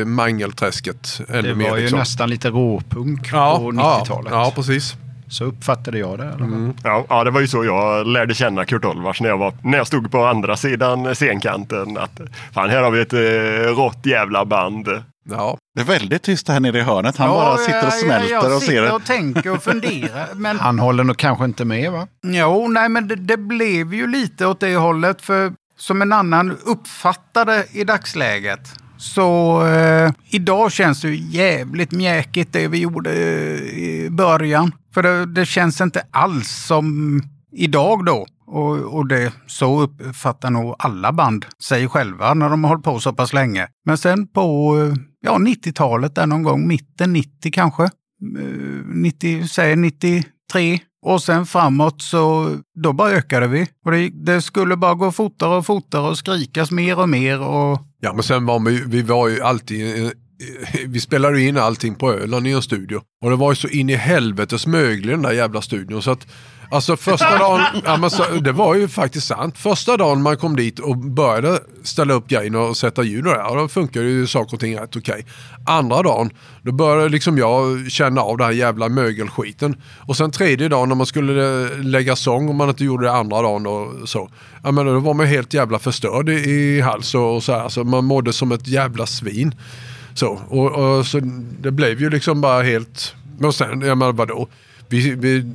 i mangelträsket ännu Det mer. var ju liksom. nästan lite råpunk ja, på ja, 90-talet. ja, precis. Så uppfattade jag det. fall. Ja, ja, det var ju så jag lärde känna Kurt Olvars när jag, var, när jag stod på andra sidan scenkanten. Att, fan, här har vi ett eh, rått jävla band. Ja. Det är väldigt tyst här nere i hörnet. Han Ja, bara sitter och jag- smälter jag, jag och ser sitter det. och tänker och funderar. Men Han håller nog kanske inte med va? Jo, nej, men det, det blev ju lite åt det hållet. För som en annan uppfattade i dagsläget. Så eh, idag känns det ju jävligt mjäkigt det vi gjorde eh, i början. För det, det känns inte alls som idag då. Och, och det, så uppfattar nog alla band sig själva när de har hållit på så pass länge. Men sen på eh, ja, 90-talet, där någon gång, mitten 90 kanske. Eh, 90, säg 93. Och sen framåt så då bara ökade vi. Och det, det skulle bara gå fortare och fortare och skrikas mer och mer. Och Ja men sen var vi, vi var ju alltid, eh, eh, vi spelade in allting på Öland i en studio. Och det var ju så in i helvetes möglig den där jävla studion. Så att Alltså första dagen, ja, men så, det var ju faktiskt sant. Första dagen man kom dit och började ställa upp grejen och sätta ljud och det, ja, då funkar ju saker och ting rätt okej. Andra dagen, då började liksom jag känna av den här jävla mögelskiten. Och sen tredje dagen när man skulle eh, lägga sång, om man inte gjorde det andra dagen och så. Ja, men då var man helt jävla förstörd i, i hals och, och så här. Så man mådde som ett jävla svin. Så, och, och så det blev ju liksom bara helt... Men sen, jag menar vadå? Vi, vi,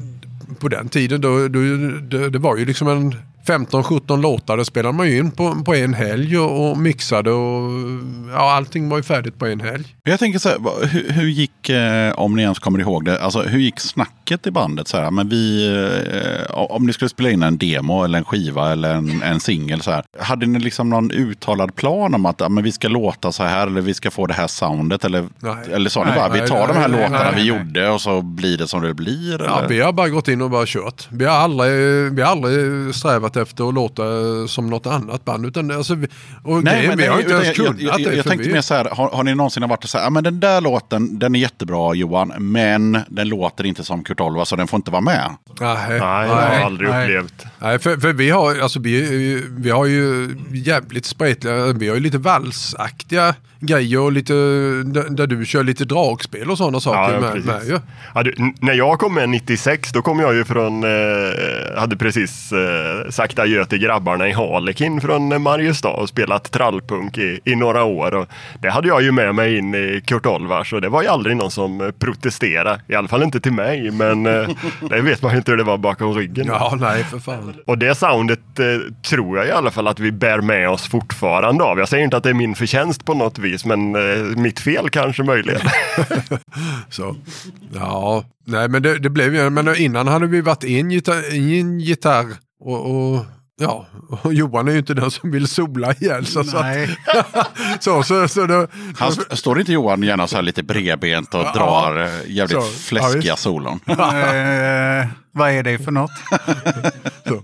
på den tiden då, då, det, det var ju liksom en 15-17 låtar. Det spelade man ju in på, på en helg och, och mixade och ja, allting var ju färdigt på en helg. Jag tänker så här, hur, hur gick, eh, om ni ens kommer ihåg det, alltså hur gick snacket i bandet? Så här, men vi, eh, om ni skulle spela in en demo eller en skiva eller en, en singel så här. Hade ni liksom någon uttalad plan om att ja, men vi ska låta så här eller vi ska få det här soundet? Eller, Nej. eller sa ni Nej, bara, vi nej, tar de här nej, låtarna nej, vi nej. gjorde och så blir det som det blir? Ja, eller? vi har bara gått in och bara kört. Vi har aldrig, vi har aldrig strävat efter att låta som något annat band. Utan, alltså, och Nej, grejen, men vi har nej, inte ens jag, kunnat jag, jag, det. jag tänkte mer så här, har, har ni någonsin varit så här, ja men den där låten, den är jättebra Johan, men den låter inte som Kurt Olva så den får inte vara med. Nej, Nej, jag har nej. aldrig nej. upplevt. Nej, för, för vi har, alltså, vi, vi har ju jävligt spretliga, vi har ju lite valsaktiga grejer och lite, där, du kör lite dragspel och sådana saker Ja, med, med ju. Ja, du, när jag kom med 96, då kom jag ju från, eh, hade precis eh, sagt adjö till grabbarna i Harlekin från Mariestad och spelat trallpunk i, i några år. Och det hade jag ju med mig in i Kurt Olvars och det var ju aldrig någon som eh, protesterade. I alla fall inte till mig, men eh, det vet man ju inte hur det var bakom ryggen. Ja, nej för fan. Och det soundet eh, tror jag i alla fall att vi bär med oss fortfarande av. Jag säger inte att det är min förtjänst på något vis, men eh, mitt fel kanske möjligen. Så, ja, nej men det, det blev ju, men innan hade vi varit en gitarr, en gitarr och, och Ja, och Johan är ju inte den som vill sola ihjäl. Så, Nej. så, så, så Han, st- står inte Johan gärna så här lite bredbent och drar eh, jävligt Så, ja, fläskiga visst. solon? Eh, vad är det för något?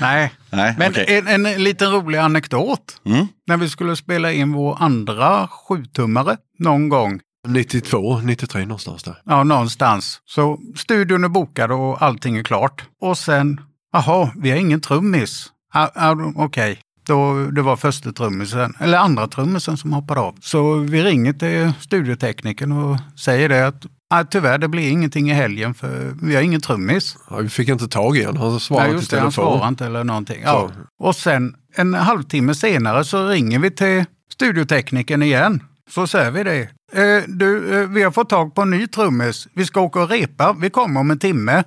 Nej, Nej, men okej. en, en liten rolig anekdot. Mm. När vi skulle spela in vår andra sjutummare någon gång, 92, 93 någonstans där. ja någonstans, så studion är bokad och allting är klart. Och sen, jaha, vi har ingen trummis. Ah, ah, Okej, då det var första trummisen, eller andra trummisen som hoppade av. Så vi ringer till studioteknikern och säger det att ah, tyvärr, det blir ingenting i helgen för vi har ingen trummis. Ja, vi fick inte tag i honom, han svarade Nej, inte i det, han telefon. svarar inte eller någonting. Ja. Och sen en halvtimme senare så ringer vi till studioteknikern igen. Så säger vi det. Eh, du, eh, vi har fått tag på en ny trummis. Vi ska åka och repa. Vi kommer om en timme.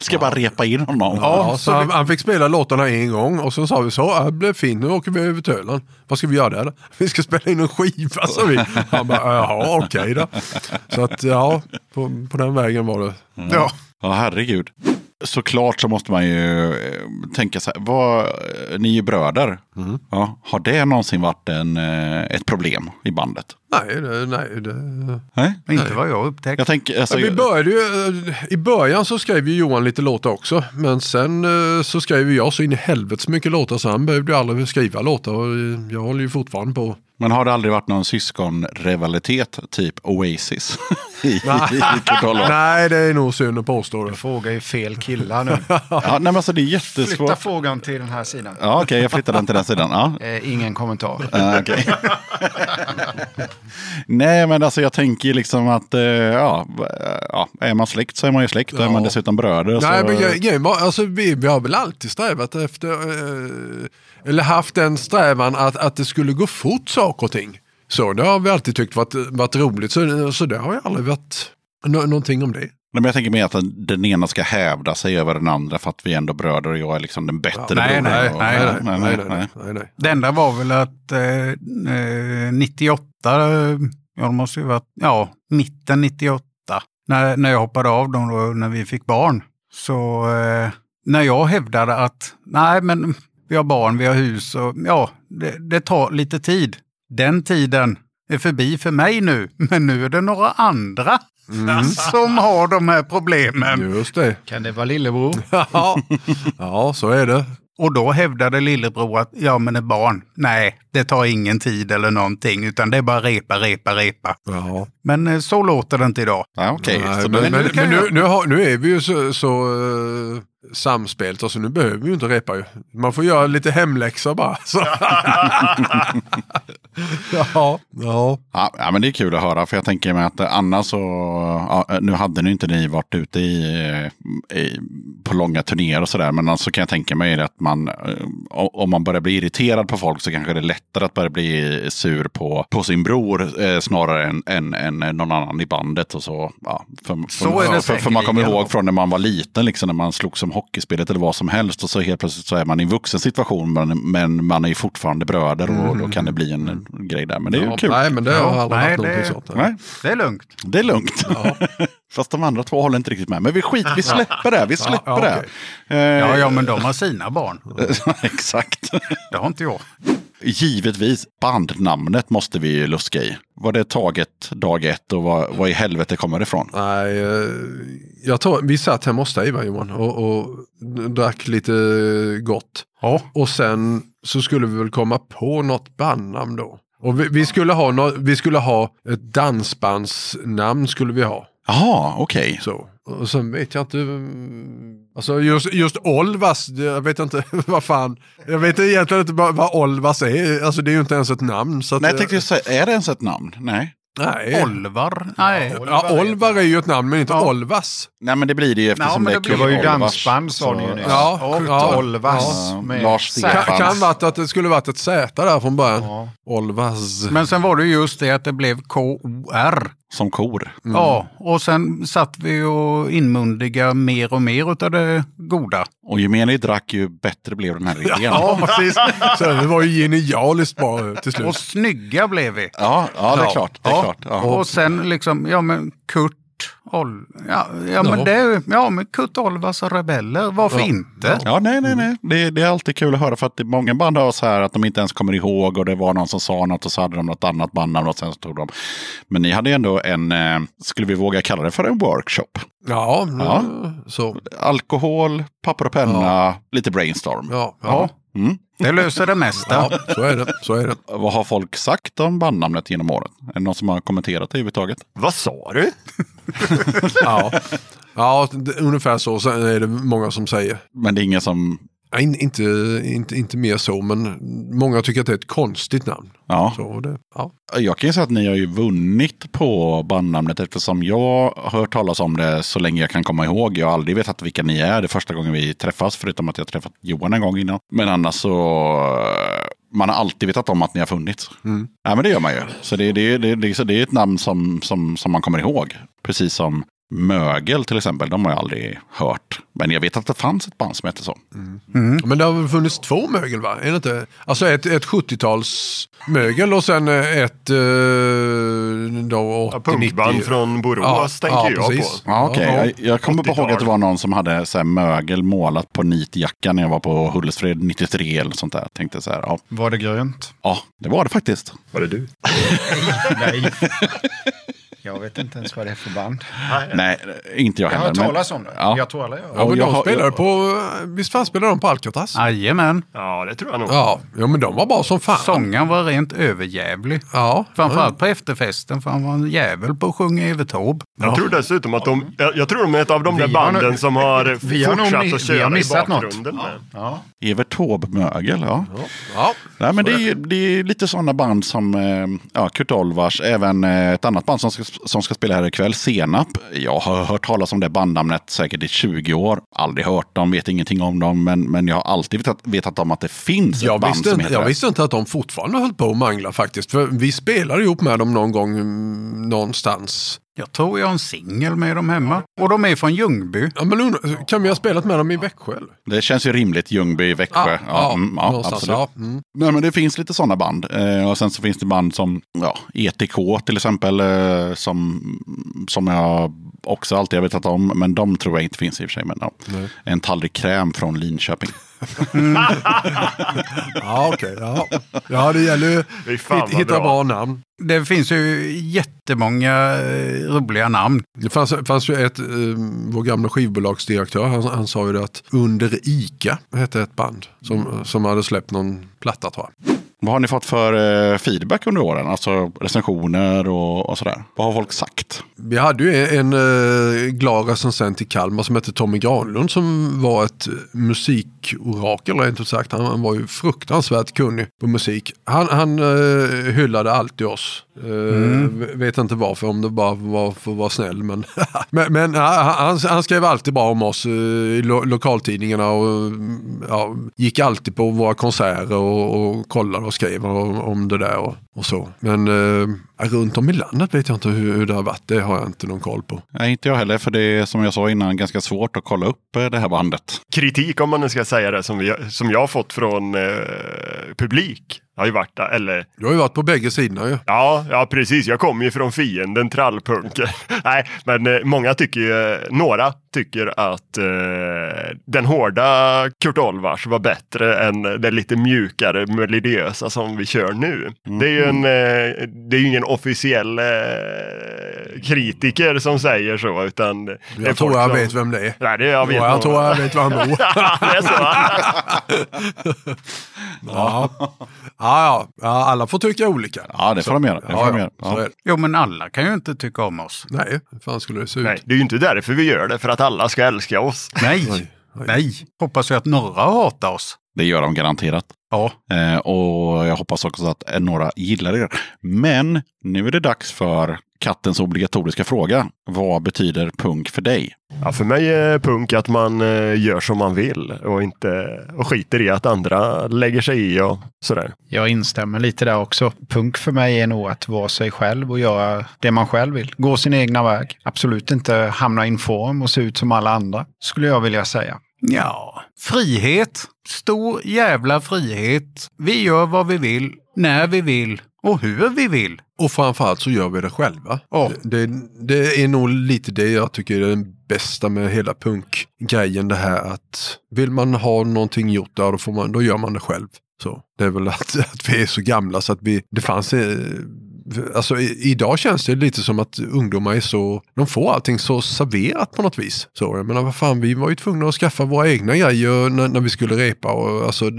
Ska jag bara repa in honom? Ja, så så han, vi- han fick spela låtarna en gång och sen sa vi så, ja, det blev fint, nu åker vi över till Öland. Vad ska vi göra där? Vi ska spela in en skiva, sa vi. Han bara, jaha, okej då. Så att ja, på, på den vägen var det. Ja. Ja, herregud. Såklart så måste man ju eh, tänka så här, vad, ni är ju bröder. Ja, har det någonsin varit en, eh, ett problem i bandet? Nej, det, nej, det... Nej? Inte vad jag upptäckt. Jag tänker, alltså, vi började ju, eh, I början så skrev ju Johan lite låtar också. Men sen eh, så skrev jag så in i helvete så mycket låtar så han behövde ju aldrig skriva låtar. Och eh, jag håller ju fortfarande på. men har det aldrig varit någon syskonrivalitet, typ Oasis? I, i? Nej, det är nog synd att påstå det. Frågar ju fel killar nu. ja, nej, men alltså det är Flytta jättesvårt. frågan till den här sidan. Ja, okej, jag flyttar den till den sidan. Ja. Eh, ingen kommentar. Ja, okej. Nej, men alltså jag tänker liksom att eh, ja, ja, är man släkt så är man ju släkt. Och är Ja. man dessutom bröder Nej, så... men grejen var, alltså, vi, vi har väl alltid strävat efter, eh, eller haft den strävan att, att det skulle gå fort saker och ting. Så det har vi alltid tyckt varit, varit roligt, så, så det har ju aldrig varit nå- någonting om det. Nej, men jag tänker mer att den, ena ska hävda sig över den andra för att vi är ändå bröder och jag är liksom den bättre nej, brodern. nej, och- nej, nej, nej, nej, nej, nej. Det enda var väl att eh, eh, 98, eh, ja det måste ju varit, ja, mitten 98, när, när jag hoppade av dem då, när vi fick barn. Så eh, när jag hävdade att nej men vi har barn, vi har hus och ja, det, det tar lite tid. Den tiden är förbi för mig nu, men nu är det några andra som har de här problemen. Just det. Kan det vara lillebror? Ja, ja, så är det. Och då hävdade lillebror att ja men ett barn, nej det tar ingen tid eller någonting utan det är bara repa, repa, repa. Ja. Men eh, så låter det inte idag. Ja, okej. Nej, Så men, men, kan men nu, nu, har, nu är vi ju så, så uh, samspelt, alltså nu behöver vi ju inte repa. Man får göra lite hemläxor bara. Så. ja, ja. Ja, men det är kul att höra för jag tänker mig att annars så, ja, nu hade ni inte ni varit ute i, i, på långa turnéer och sådär, men alltså kan jag tänka mig att man, eh, om man börjar bli irriterad på folk så kanske det är lättare att börja bli sur på, på sin bror eh, snarare än, än, än någon annan i bandet och så. Ja, för, Så för, är det för, för man kommer ihåg från när man var liten, liksom, när man slog som hockeyspelet eller vad som helst och så helt plötsligt så är man i en vuxen situation men, men man är ju fortfarande bröder och då kan det bli en grej där. Men det är ju ja. kul. Nej, men det har Ja, aldrig nej, någonting det- sånt. Nej. Det är lugnt. Det är lugnt. Fast de andra två håller inte riktigt med. Men vi skit, vi släpper det. Vi släpper ja, det. okej. Eh, Ja, ja, men de har sina barn. Exakt. Det har inte jag. Givetvis, bandnamnet måste vi ju luska i. Var det taget dag ett och vad, vad i helvete kommer det ifrån? Nej, eh, jag tror, vi satt hemma hos dig Johan och, och drack lite gott. Ja. Och sen så skulle vi väl komma på något bandnamn då. Och vi, vi, skulle ha nå, vi skulle ha ett dansbandsnamn skulle vi ha. Jaha, okej. Så. Och sen vet jag inte. Alltså just, just Olvas, jag vet inte vad fan. Jag vet egentligen inte vad, vad Olvas är. Alltså det är ju inte ens ett namn. Så att, Nej, jag tänkte säga, är det ens ett namn? Nej. nej. Olvar? Nej. Ja, Olvar är ju ett namn men inte Olvas. Nej, men det blir det ju eftersom men det är det Kurt Det var ju dansband sa ni ju nyss. Ja, Kurt ja, Olvas. ja. med Lars Z. Stefan. Kan, kan varit att det skulle varit ett Z där från början. Ja. Olvas. Men sen var det just det att det blev KOR. Som kor. Ja, och sen satt vi och inmundiga mer och mer utav det goda. Och ju mer ni drack ju bättre blev den här idén. Ja, precis. Så det var ju genialiskt bra till Och slut. snygga blev vi. Ja, ja det är Ja. klart. Det är Ja. klart. Ja. Och sen liksom, ja men Kurt Ol... Ja, ja, men det, ja men Kurt Olvas och Rebeller, varför Ja. inte? Ja, nej, nej, nej. Det, det är alltid kul att höra för att många band har så här att de inte ens kommer ihåg och det var någon som sa något och så hade de något annat bandnamn och sen så tog de. Men ni hade ändå en, eh, skulle vi våga kalla det för en workshop? Ja, Ja. så. Alkohol, papper och penna, lite brainstorm. Ja, ja. Mm. Det löser det mesta. ja, så är det. Så är det. Vad har folk sagt om bandnamnet genom åren? Är det någon som har kommenterat det överhuvudtaget? Vad sa du? Ja, ja det, ungefär så Sen är det många som säger. Men det är ingen som... In- inte, inte, inte mer så, men många tycker att det är ett konstigt namn. Ja. Så det, ja. Jag kan ju säga att ni har ju vunnit på bandnamnet eftersom jag har hört talas om det så länge jag kan komma ihåg. Jag har aldrig vetat vilka ni är. Det är första gången vi träffas, förutom att jag träffat Johan en gång innan. Men annars så... Man har alltid vetat om att ni har funnits. Ja, men det gör man ju. Så det, det, det, det, det är ett namn som, som, som man kommer ihåg. Precis som Mögel till exempel. De har jag aldrig hört. Men jag vet att det fanns ett band som hette så. Men det har väl funnits två mögel va? Är det inte? Alltså ett, ett 70-talsmögel och sen eh, ett eh, då, Ja, 80, punkband 90. från Borås tänker jag precis. på. Ja, okej. Ja. Jag, jag kommer bara ihåg 80-tal. att det var någon som hade så här mögel målat på nitjackan när jag var på Hultsfred 93 eller sånt där. Tänkte så här, ja, Var det grönt? ja, det var det faktiskt. Var det du? Nej. Jag vet inte ens vad det är för band. Nej, inte jag Jag heller. har hört talas om det. Ja. Jag tror gör. Ja, men jag de har- jag- på, visst fan spelade de på Alcatraz? Jajamän. Ja, det tror jag nog. Ja, ja, men de var bra som fan. Sångaren var rent överjävlig. Ja, Framförallt på efterfesten, för han var en jävel på att sjunga Evert Taube. Jag tror dessutom att de, jag, jag tror de är ett av de där Vi har banden nog- som har vi har nog fortsatt mi- att vi har köra i missat något. bakgrunden. Med. Ja. Evert Taube mögel, ja. ja. Nej, men det är, det är lite sådana band som eh, ja, Kurt Olvars, även eh, ett annat band som ska, som ska spela här ikväll, Senap. Jag har hört talas om det bandnamnet säkert i 20 år. Aldrig hört dem, vet ingenting om dem, men, men jag har alltid vetat, vetat om att det finns ett Jag band visste, som heter jag det. visste inte att de fortfarande höll på att mangla faktiskt. För vi spelade ihop med dem någon gång mm, någonstans. Jag tror jag har en singel med dem hemma. Och de är från Ljungby. Ja, men undra- kan vi ha spelat med dem i Växjö? eller? Det känns ju rimligt, Ljungby, Växjö. Ja, mm, ja, absolut. Ja, mm. Nej, men det finns lite sådana band. Eh, och sen så finns det band som ja, ETK till exempel. Eh, som, som jag också alltid vetat om, men de tror jag inte finns i och för sig. Men, ja. En tallrik kräm från Linköping. Ja, okej. ja. ja, det gäller ju Fy fan, att vad hitta bra. bra namn. Det finns ju jättemånga eh, roliga namn. Det fanns, fanns ju ett, eh, vår gamla skivbolagsdirektör, han, han sa ju det att Under Ica hette ett band som, som hade släppt någon platta tror jag. Vad har ni fått för eh, feedback under åren? Alltså recensioner och, och sådär. Vad har folk sagt? Vi hade ju en, en eh, glad recensent i Kalmar som hette Tommy Granlund som var ett musikorakel rent ut sagt. Han, han var ju fruktansvärt kunnig på musik. Han, han eh, hyllade alltid oss. Mm. Uh, Vet inte varför, om det bara var för att vara snäll. Men, men, men han, han skrev alltid bra om oss eh, i lo, lokaltidningarna och ja, gick alltid på våra konserter och, och kollade och skrev om, om det där och, och så. Men eh, runt om i landet vet jag inte hur, hur det har varit. Det har jag inte någon koll på. Nej, inte jag heller, för det är som jag sa innan ganska svårt att kolla upp eh, det här bandet. Kritik om man nu ska säga det som, vi, som jag har fått från eh, publik. Har ju varit där, eller Du har ju varit på bägge sidorna ju. Ja, ja precis. Jag kommer ju från fienden trallpunken. Nej, men eh, många tycker ju, några tycker att eh, den hårda Kurt Olvars var bättre än den lite mjukare melodiösa som vi kör nu. Det är ju en, eh, det är ju ingen officiell eh, kritiker som säger så, utan Jag tror jag som- vet vem det är. Nej, det jag vet Ja, jag tror jag vet var han bor. så. Ja. Ja, ja, ja, alla får tycka olika. Ja, det får de göra. Det får Ja, de ja, göra. så Ja. det. Jo, men alla kan ju inte tycka om oss. Nej, hur fan skulle det se ut? Nej, det är ju inte därför vi gör det, för att alla ska älska oss. Nej, nej. Hoppas ju att några hatar oss. Det gör de garanterat. Ja, Eh, och jag hoppas också att några gillar er. Men nu är det dags för kattens obligatoriska fråga. Vad betyder punk för dig? Ja, för mig är punk att man eh, gör som man vill och inte och skiter i att andra lägger sig i och sådär. Jag instämmer lite där också. Punk för mig är nog att vara sig själv och göra det man själv vill. Gå sin egna väg. Absolut inte hamna i en form och se ut som alla andra, skulle jag vilja säga. Ja. Frihet. Stor jävla frihet. Vi gör vad vi vill, när vi vill och hur vi vill. Och framförallt så gör vi det själva. Ja. Det, det är nog lite det jag tycker är den bästa med hela punkgrejen. Det här att vill man ha någonting gjort där, då, får man, då gör man det själv. Så Det är väl att, att vi är så gamla så att vi, det fanns eh, Alltså i, idag känns det lite som att ungdomar är så, de får allting så serverat på något vis. Så jag menar vad fan, vi var ju tvungna att skaffa våra egna grejer när, när vi skulle repa och alltså,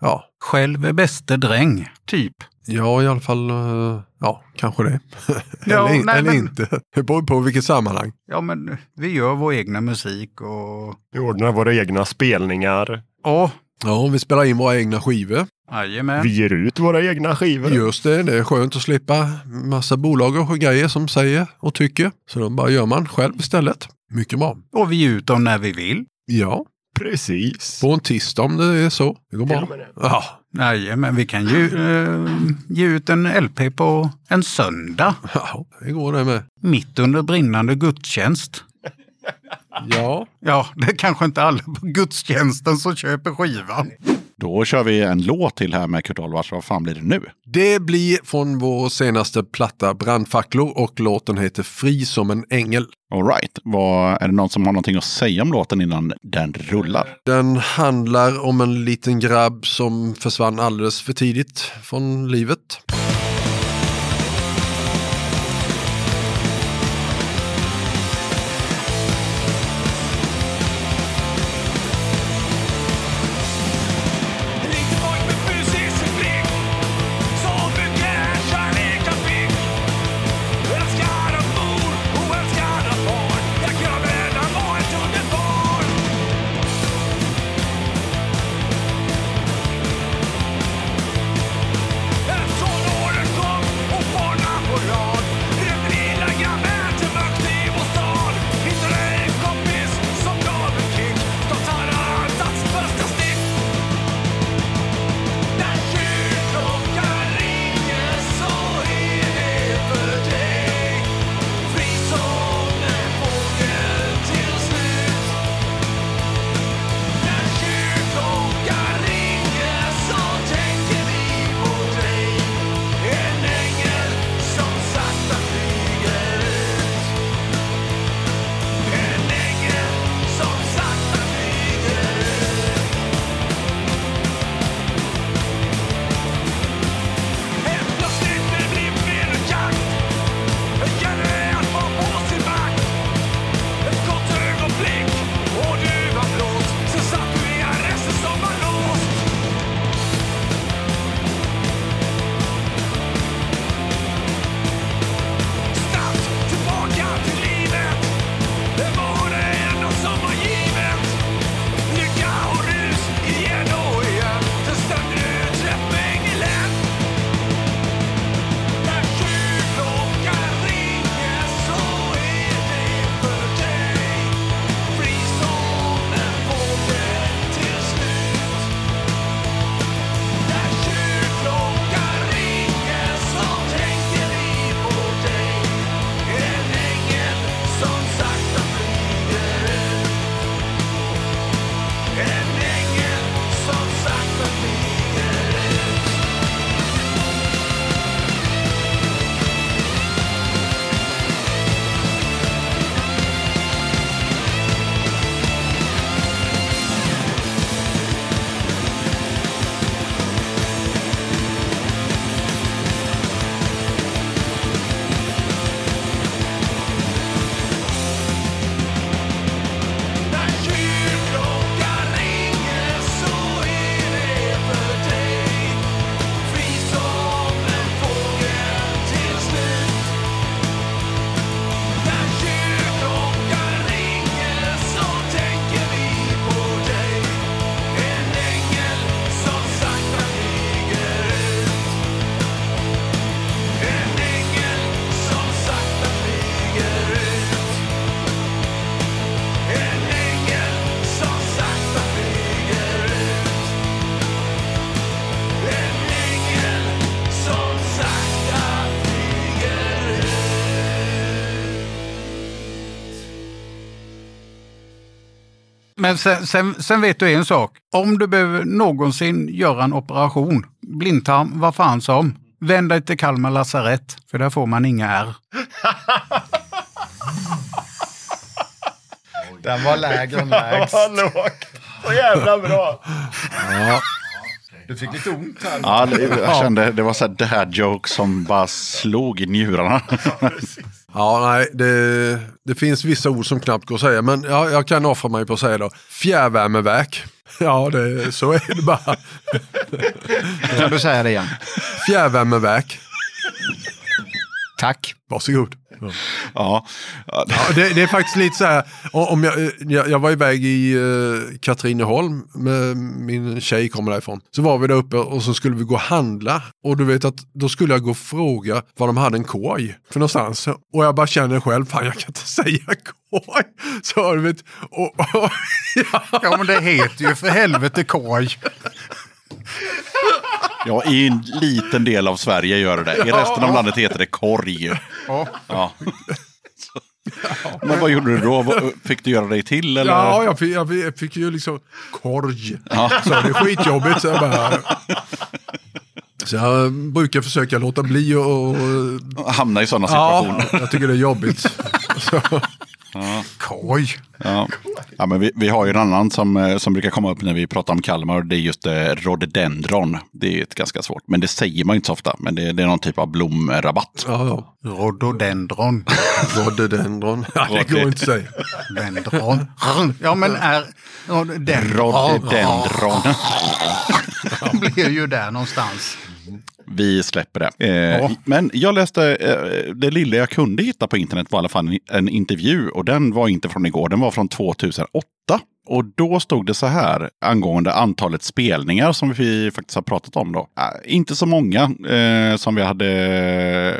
ja. Själv är bäste dräng, typ. Ja, i alla fall, eh, ja, kanske det. Ja, eller nej, eller men- inte. Det beror på vilket sammanhang. Ja, men vi gör vår egna musik och... Vi ordnar våra egna spelningar. Ja, Ja, vi spelar in våra egna skivor. jajamän. Vi ger ut våra egna skivor. Just det, det är skönt att slippa massa bolag och grejer som säger och tycker. Så då bara gör man själv istället. Mycket bra. Och vi ger ut dem när vi vill. Ja, Precis. på en tisdag om det är så. Det går bra. Ja, Jajamän, vi kan ju eh, ge ut en LP på en söndag. ja, det går det med. Mitt under brinnande gudstjänst. Ja, Ja, det är kanske inte alla på gudstjänsten som köper skivan. Då kör vi en låt till här med Kurt Olvars. Vad fan blir det nu? det blir från vår senaste platta Brandfacklor och låten heter Fri som en ängel. All right. Vad, är det någon som har någonting att säga om låten innan den rullar? Den handlar om en liten grabb som försvann alldeles för tidigt från livet. Men sen, sen, sen vet du en sak. Om du behöver någonsin göra en operation, blindtarm, vad fan som, vänd dig till Kalmar lasarett, för där får man inga ärr. Den var lägre än lägst. Vad lågt. Så jävla bra. Du fick lite ont här. Ja, det, jag kände det var så här dad joke som bara slog i njurarna. Ja, nej, det, det finns vissa ord som knappt går att säga, men ja, jag kan offra mig på att säga då. Fjärrvärmeverk. Ja, det, så är det bara. Kan du säga det igen? Fjärrvärmeverk. Tack. Varsågod. Ja. Ja, det, det är faktiskt lite så här, om jag, jag, jag var iväg i uh, Katrineholm med min tjej kommer därifrån. Så var vi där uppe och så skulle vi gå och handla. Och du vet att då skulle jag gå och fråga var de hade en koj för någonstans. Och jag bara känner själv, fan jag kan inte säga koj. Så du vet, och, och, ja. Ja, men det heter ju för helvete koj. ja, i en liten del av Sverige gör det det. I resten av landet heter det korg. Ja. Ja. Men vad gjorde du då? Fick du göra dig till? Eller? Ja, jag fick, jag fick, ju liksom korg. Så det är skitjobbigt. Så jag, bara, så jag brukar försöka låta bli och... Hamna i sådana ja, situationer. jag tycker det är jobbigt. Så, Koj. Ja. Ja, men vi, vi har ju en annan som, eh, som brukar komma upp när vi pratar om Kalmar. Det är just eh, rhododendron. Det är ett ganska svårt, men det säger man inte så ofta. Men det, det är någon typ av blomrabatt. ja, ja. Rhododendron. Rhododendron. Ja, det går inte att säga. Dendron. Ja, men är... Rhododendron. Rhododendron. blir ju där någonstans. Vi släpper det. Eh, Ja. Men jag läste, eh, det lilla jag kunde hitta på internet var i alla fall en, en intervju. Och den var inte från igår, den var från 2008. Och då stod det så här angående antalet spelningar som vi faktiskt har pratat om. då. Äh, inte så många eh, som vi hade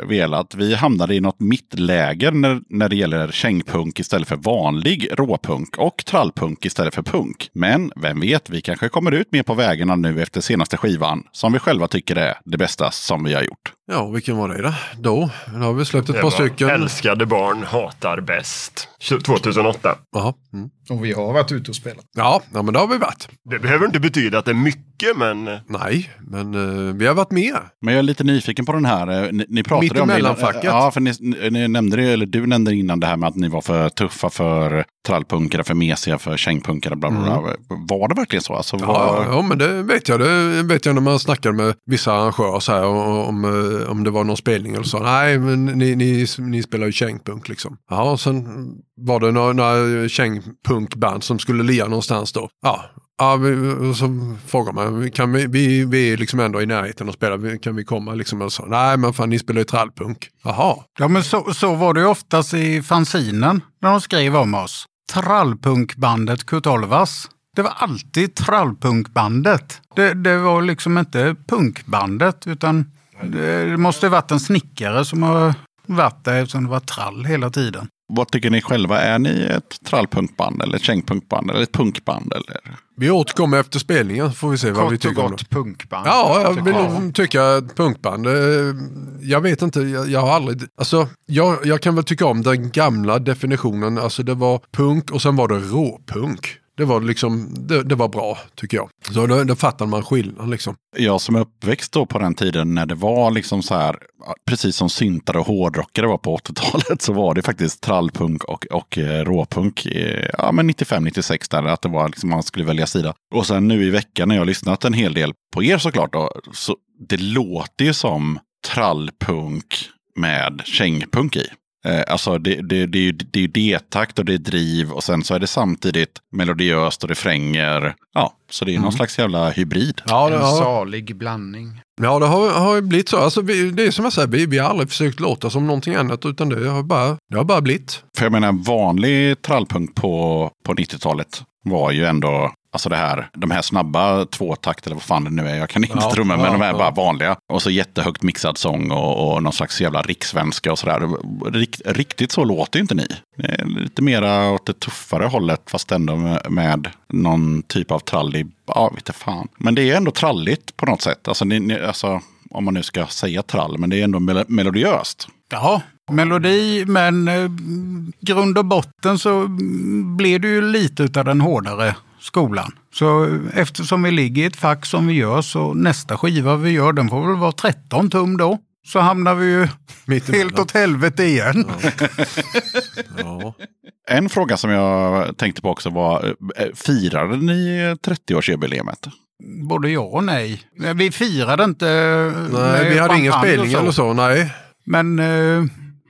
velat. Vi hamnade i något mittläger när, när det gäller kängpunk istället för vanlig råpunk och trallpunk istället för punk. Men vem vet, vi kanske kommer ut mer på vägarna nu efter senaste skivan som vi själva tycker är det bästa som vi har gjort. Ja, vilken var det då? Då, då har vi släppt ett Det par var stycken. Älskade barn hatar bäst. 2008. Jaha. Mm. Och vi har varit ute och spelat. Ja, ja, men det har vi varit. Det behöver inte betyda att det är mycket, men eh, Nej, men eh, vi har varit med. Men jag är lite nyfiken på den här. eh, Ni, ni pratade Mitt om det innan- emellanfacket. Ja, för ni, ni nämnde det, eller du nämnde innan det här med att ni var för tuffa för trallpunkare, för mesiga, för kängpunkare. Bla, bla, bla. Var det verkligen så? Alltså, Mm. Ja, var, ja, men det vet jag. Det vet jag när man snackar med vissa arrangörer så här, om, om det var någon spelning eller så. Nej, men ni, ni, ni spelar ju kängpunk liksom. Ja, och sen var det några, några kängpunkband som skulle lia någonstans då. Ja, ja vi, och så frågar man, kan vi, vi, vi är liksom ändå i närheten och spelar, kan vi komma liksom? Och så, Nej, men fan ni spelar ju trallpunk. Jaha, Ja, men så, så var det ju oftast i fanzinen när de skrev om oss. Trallpunkbandet Kurt Olvas. Det var alltid trallpunkbandet. Det, det var liksom inte punkbandet utan det, måste ha varit en snickare som har varit där eftersom det var trall hela tiden. vad tycker ni själva? Är ni ett trallpunkband eller ett kängpunkband eller ett punkband? Eller? vi återkommer efter spelningen så får vi se vad vi Kort och tycker om det. gott punkband. Ja, jag tycker vill nog tycka punkband. eh, Jag vet inte, jag, jag har aldrig... Alltså, jag, jag kan väl tycka om den gamla definitionen. Alltså det var punk och sen var det råpunk. Det var liksom, det, det var bra tycker jag. Så då, då fattar man skillnaden liksom. Jag som är uppväxt då på den tiden när det var liksom så här, precis som syntare och hårdrockare var på 80-talet, så var det faktiskt trallpunk och, och eh, råpunk. Ja, men 95-96 där, att det var liksom, man skulle välja sida. Och sen nu i veckan när jag har lyssnat en hel del på er såklart, då, så det låter ju som trallpunk med kängpunk i. Eh, alltså det, det, det är ju det är ju D-takt och det är driv och sen så är det samtidigt melodiöst och refränger. Ja, så det är någon slags jävla hybrid. Ja, det, En ja, salig blandning. ja, det har, har ju blivit så. Alltså, vi, det är som jag säger, vi, vi har aldrig försökt låta som någonting annat utan det har bara, det har bara blivit. För jag menar, vanlig trallpunk på, på 90-talet var ju ändå Alltså det här, de här snabba tvåtakt eller vad fan det nu är. Jag kan inte Ja, trummor, men ja, de här ja. bara vanliga. Och så jättehögt mixad sång och, och någon slags jävla rikssvenska och sådär. Rikt, riktigt så låter ju inte ni. Lite mera åt det tuffare hållet, fast ändå med, med någon typ av trallig, ja, inte fan. Men det är ändå tralligt på något sätt. Alltså, ni, ni, alltså om man nu ska säga trall, men det är ändå mel- melodiöst. Ja, melodi, men eh, grund och botten så blir det ju lite utav den hårdare skolan. Så eh, eftersom vi ligger i ett fack som vi gör så nästa skiva vi gör den får väl vara 13 tum då. Så hamnar vi ju Mitt helt åt helvete igen. Ja. En fråga som jag tänkte på också var, eh, firade ni 30-årsjubileumet? Både ja och nej. Vi firade inte Nej, med vi hade ingen spelning och eller så. Nej. Men eh,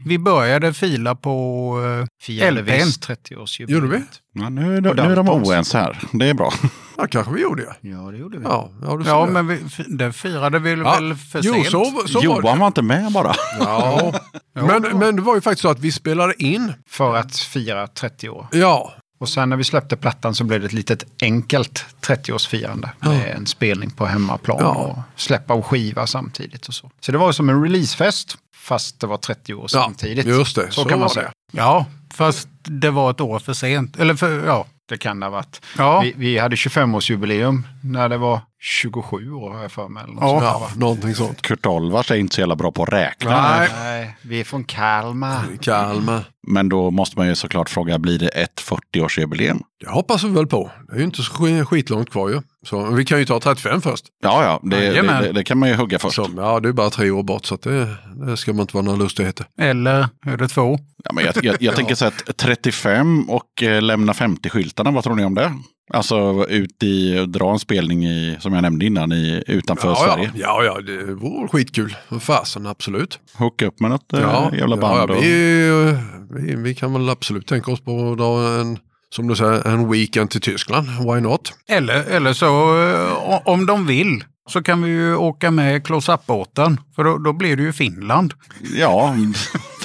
vi började fila på eh, visst 30-årsjubileet. Gjorde vi? Ja, nu, är de, Och nu är de oense här. Det är bra. Ja, kanske vi gjorde det. Ja, det gjorde vi. Ja, ja, Ja, men vi, det firade vi Ja. väl för jo, sent. så, så var Johan det. var inte med bara. Ja. men, men det var ju faktiskt så att vi spelade in. För att fira 30 år. Ja, Och sen när vi släppte plattan så blev det ett litet enkelt 30-årsfirande. Med en spelning på hemmaplan Ja. och släppa och skiva samtidigt och så. Så det var som en releasefest fast det var 30 år ja samtidigt. just det. Så, kan man säga. det. Ja, fast det var ett år för sent. Eller för, ja. Det kan det ha varit. Ja. Vi, vi hade 25-årsjubileum när det var 27 år har jag för mig. eller något Ja. Ja, någonting sånt. Kurt Olvars är inte så jävla bra på att räkna. Nej. Nej, vi är från Kalmar. Kalmar. Men då måste man ju såklart fråga, blir det ett 40-årsjubileum? Det hoppas vi väl på. Det är ju inte så sk- skitlångt kvar ju. Så vi kan ju ta 35 först. Ja, ja, det, det, det, det kan man ju hugga först. Så, ja, det är bara tre år bort så att det, det ska man inte vara några lustigheter. Eller är det två? Ja, men jag, jag, jag tänker så att 35 och eh, lämna 50-skyltarna, vad tror ni om det? Alltså ut i, dra en spelning i, som jag nämnde innan, i, utanför ja, Sverige. Ja, ja, ja, det vore skitkul. Fasen, absolut. Hooka upp med något eh, jävla band. ja, och, vi, vi, vi kan väl absolut tänka oss på att dra en, som du säger, en weekend till Tyskland. Why not? Eller, eller så eh, om de vill så kan vi ju åka med close-up-båten. För då, då blir det ju Finland. ja,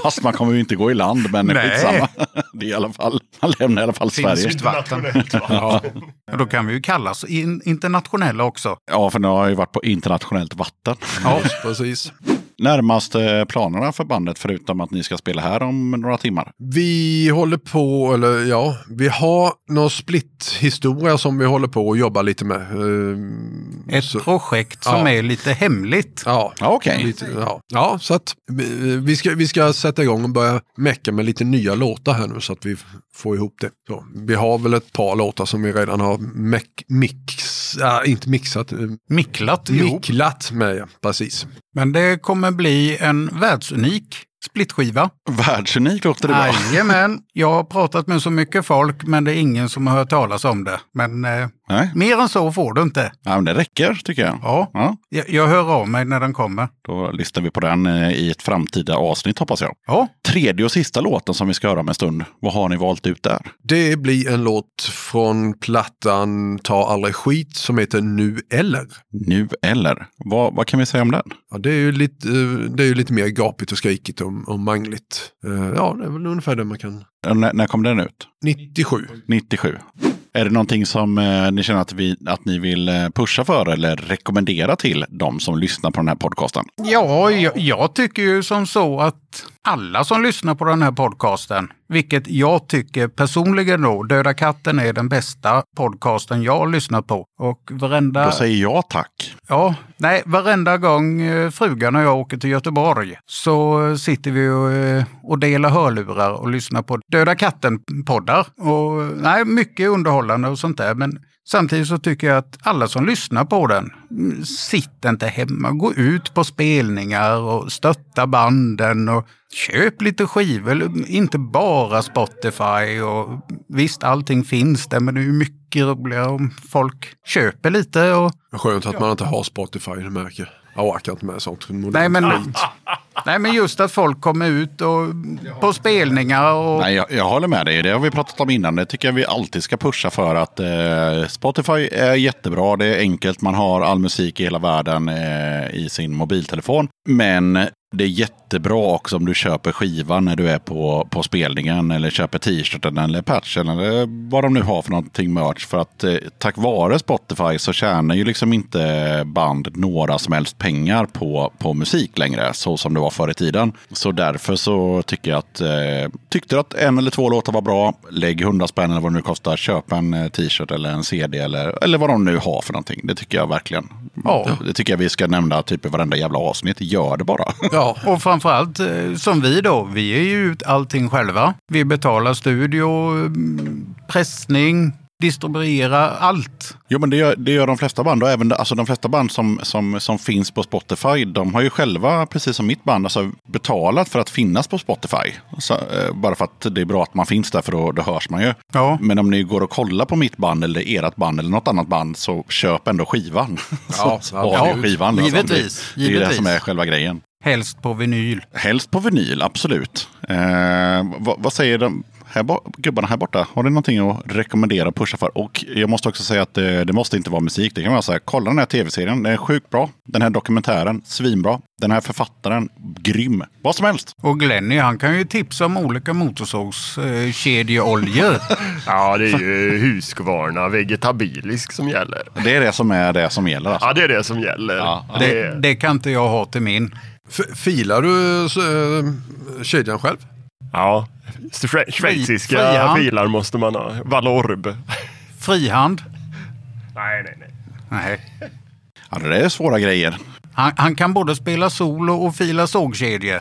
fast man kommer ju inte gå i land, men Nej. skitsamma. Det är i alla fall, man lämnar i alla fall Sverige. Finskt vatten. Ja. Och då kan vi ju kallas in, internationella också. Ja, för nu har jag ju varit på internationellt vatten. Ja. Precis. Närmaste planerna för bandet, förutom att ni ska spela här om några timmar? Vi håller på, eller ja, vi har någon split-historia som vi håller på att jobba lite med. Ehm, Ett så- projekt som Ja. är lite hemligt. Ja, Ja, Okej. Lite, ja. ja, så att vi- vi ska, vi ska sätta igång och börja mecka med lite nya låtar här nu så att vi får ihop det. Så, vi har väl ett par låtar som vi redan har meck, mix, äh, inte mixat, Micklat ihop. micklat med, precis. Men det kommer bli en världsunik splitskiva. Världsunik låter det bra. Jajamän. Jag har pratat med så mycket folk men det är ingen som har hört talas om det. Men eh, Nej, mer än så får du inte. ja, men det räcker tycker jag. Ja, Ja, jag, jag hör av mig när den kommer. då listar vi på den eh, i ett framtida avsnitt hoppas jag. Ja, Tredje och sista låten som vi ska höra om en stund. Vad har ni valt ut där? Det blir en låt från plattan Ta aldrig skit som heter Nu eller. Nu eller? Vad, vad kan vi säga om den? Ja, det, är ju lite, eh, det är ju lite mer gapigt och skrikigt och, och mangligt. Eh, Ja, det är väl ungefär det man kan... När, när kom den ut? 97. 97. Är det någonting som eh, ni känner att, vi, att ni vill eh, pusha för eller rekommendera till de som lyssnar på den här podcasten? ja jag, jag tycker ju som så att alla som lyssnar på den här podcasten, vilket jag tycker personligen då, Döda katten är den bästa podcasten jag har lyssnat på. Och varenda... Då säger jag tack. Ja, nej, varenda gång eh, frugan och jag åker till Göteborg så sitter vi och, eh, och delar hörlurar och lyssnar på Döda katten-poddar. Och nej, mycket underhållande och sånt där. Men samtidigt så tycker jag att alla som lyssnar på den, mm, sitt inte hemma, gå ut på spelningar och stötta banden och köp lite skivor. Inte bara Spotify och visst, allting finns där, men det är mycket roligare om folk köper lite och Skönt att man inte har Spotify, det märker jag. orkar inte med sånt. Nej men, nej men just att folk kommer ut och, på spelningar och... Nej, jag, jag håller med dig. Det har vi pratat om innan. Det tycker jag vi alltid ska pusha för att eh, Spotify är jättebra. Det är enkelt. Man har all musik i hela världen eh, i sin mobiltelefon. Men det är jättebra också om du köper skivan när du är på, på spelningen eller köper t-shirten eller patchen eller vad de nu har för någonting merch. För att eh, tack vare Spotify så tjänar ju liksom inte band några som helst pengar på, på musik längre så som det var förr i tiden. Så därför så tycker jag att eh, tyckte att en eller två låtar var bra, lägg 100 spänn eller vad det nu kostar, köp en eh, t-shirt eller en CD eller, eller vad de nu har för någonting. Det tycker jag verkligen. Ja. Det tycker jag vi ska nämna typ i varenda jävla avsnitt. Gör det bara. Ja, och framförallt eh, som vi då, vi ger ju ut allting själva. Vi betalar studio, mm, pressning, distribuera allt. Jo, men det gör, det gör de flesta band. Och även alltså, de flesta band som, som, som finns på Spotify, de har ju själva, precis som mitt band, alltså, betalat för att finnas på Spotify. Så, eh, bara för att det är bra att man finns där, för då, då hörs man ju. Ja. Men om ni går och kollar på mitt band eller ert band eller något annat band, så köp ändå skivan. Ja, så, ja, skivan. liksom. givetvis, Det, det är det som är själva grejen. Helst på vinyl. Helst på vinyl, absolut. Eh, vad, vad säger de här, gubbarna här borta? Har ni någonting att rekommendera och pusha för? Och jag måste också säga att det, det måste inte vara musik. Det kan vara så här, kolla den här tv-serien, den är sjukt bra. Den här dokumentären, svinbra. Den här författaren, grym. Vad som helst. Och Glenny, han kan ju tipsa om olika motorsågskedjeoljor. Ja, det är ju Husqvarna vegetabilisk som gäller. Det är det som är det som gäller. Alltså. Ja, det är det som gäller. Ja, det, det kan inte jag ha till min. F- filar du äh, kedjan själv? Ja, Schwe- schweiziska frihand. filar måste man ha. Valorb. Frihand. Nej, nej, nej. Nej. Ja, det är svåra grejer. Han, han kan både spela solo och fila sågkedjor.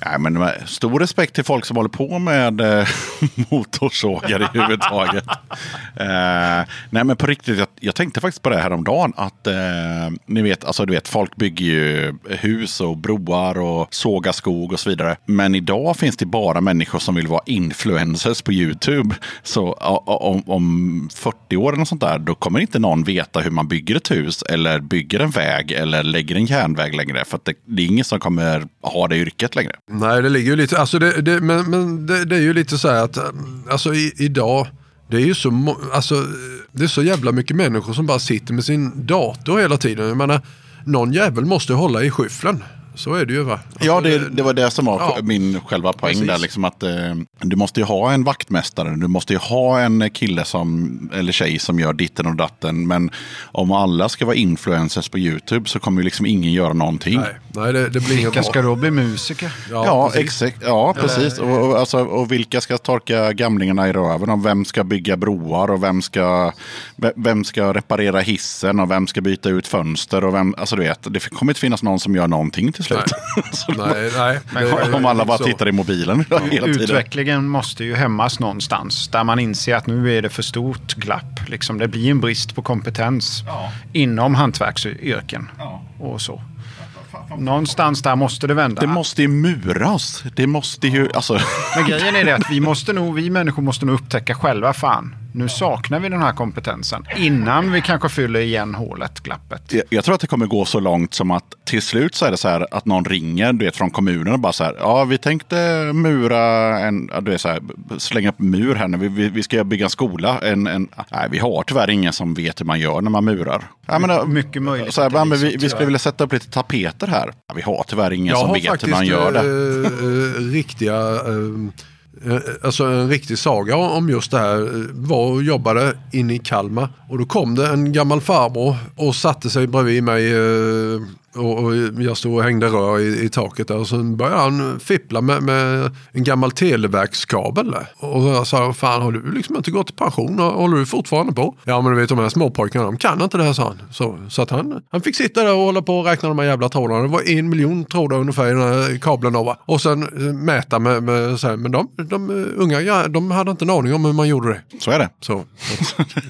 Ja, men med stor respekt till folk som håller på med eh, motorsågar i huvudtaget. eh, nej, men på riktigt, jag, jag tänkte faktiskt på det här om dagen att eh, ni vet, alltså du vet, folk bygger ju hus och broar och sågar skog och så vidare. Men idag finns det bara människor som vill vara influencers på YouTube. Så om, om 40 år eller något sånt där, då kommer inte någon veta hur man bygger ett hus eller bygger en väg eller lägger en järnväg längre. För att det, det är ingen som kommer ha det yrket längre. Nej, det ligger ju lite, alltså det, det, men, men det, det är ju lite så här att, alltså i, idag, det är ju så, alltså, det är så jävla mycket människor som bara sitter med sin dator hela tiden. Jag menar, någon jävel måste hålla i skyffeln. Så är det ju va? Alltså, Ja, det, det var det som var Ja. min själva poäng Precis. där. Liksom att, eh, du måste ju ha en vaktmästare, du måste ju ha en kille som, eller tjej som gör ditten och datten. Men om alla ska vara influencers på YouTube så kommer ju liksom ingen göra någonting. Nej, nej det, det blir inget Vilka ska då bli musiker? Ja, precis. exakt. Ja, precis. Och, och, alltså, och vilka ska torka gamlingarna i röven? Och vem ska bygga broar? Och vem ska, ve- vem ska reparera hissen? Och vem ska byta ut fönster? Och vem, alltså, du vet, det kommer inte finnas någon som gör någonting till slut. Nej, nej. det är om alla bara så. tittar i mobilen hela tiden. Utvecklingen måste ju hämmas någonstans där man inser att nu är det för stort glapp. Liksom, det blir en brist på kompetens inom hantverksyrken och så. Någonstans där måste det vända. Det måste ju muras. Det måste ju, alltså. Men grejen är det att vi, måste nog, vi människor måste nog upptäcka själva, fan, nu saknar vi den här kompetensen. Innan vi kanske fyller igen hålet, glappet. Jag, jag tror att det kommer gå så långt som att till slut så är det så här att någon ringer du vet, från kommunen och bara så här. Ja, vi tänkte mura en, du vet, så här, slänga upp mur här nu. Vi, vi, vi ska bygga en skola. En, en, nej, vi har tyvärr ingen som vet hur man gör när man murar. Ja, men, Mycket möjligt Så här, men blir vi, så, vi skulle vilja sätta upp lite tapeter här. Ja, vi har tyvärr ingen Jag som har vet hur faktiskt man gör det. eh, eh, riktiga, eh, eh, Eh, alltså en riktig saga om just det här. Eh, var och jobbade inne i Kalmar och då kom det en gammal farbror och satte sig bredvid mig eh, och, och jag stod och hängde rör i, i taket där och sen började han fippla med, med en gammal televerkskabel. Och jag sa, fan har du liksom inte gått i pension? Håller du fortfarande på? Ja men du vet de här småpojkarna, de kan inte det här sa han. Så, så att han, han fick sitta där och hålla på och räkna de här jävla trådarna. Det var en miljon trådar ungefär i den här kabeln. då? Och sen eh, mäta med, med så här, men de, de eh, unga, ja, de hade inte en aning om hur man gjorde det. Så är det. Så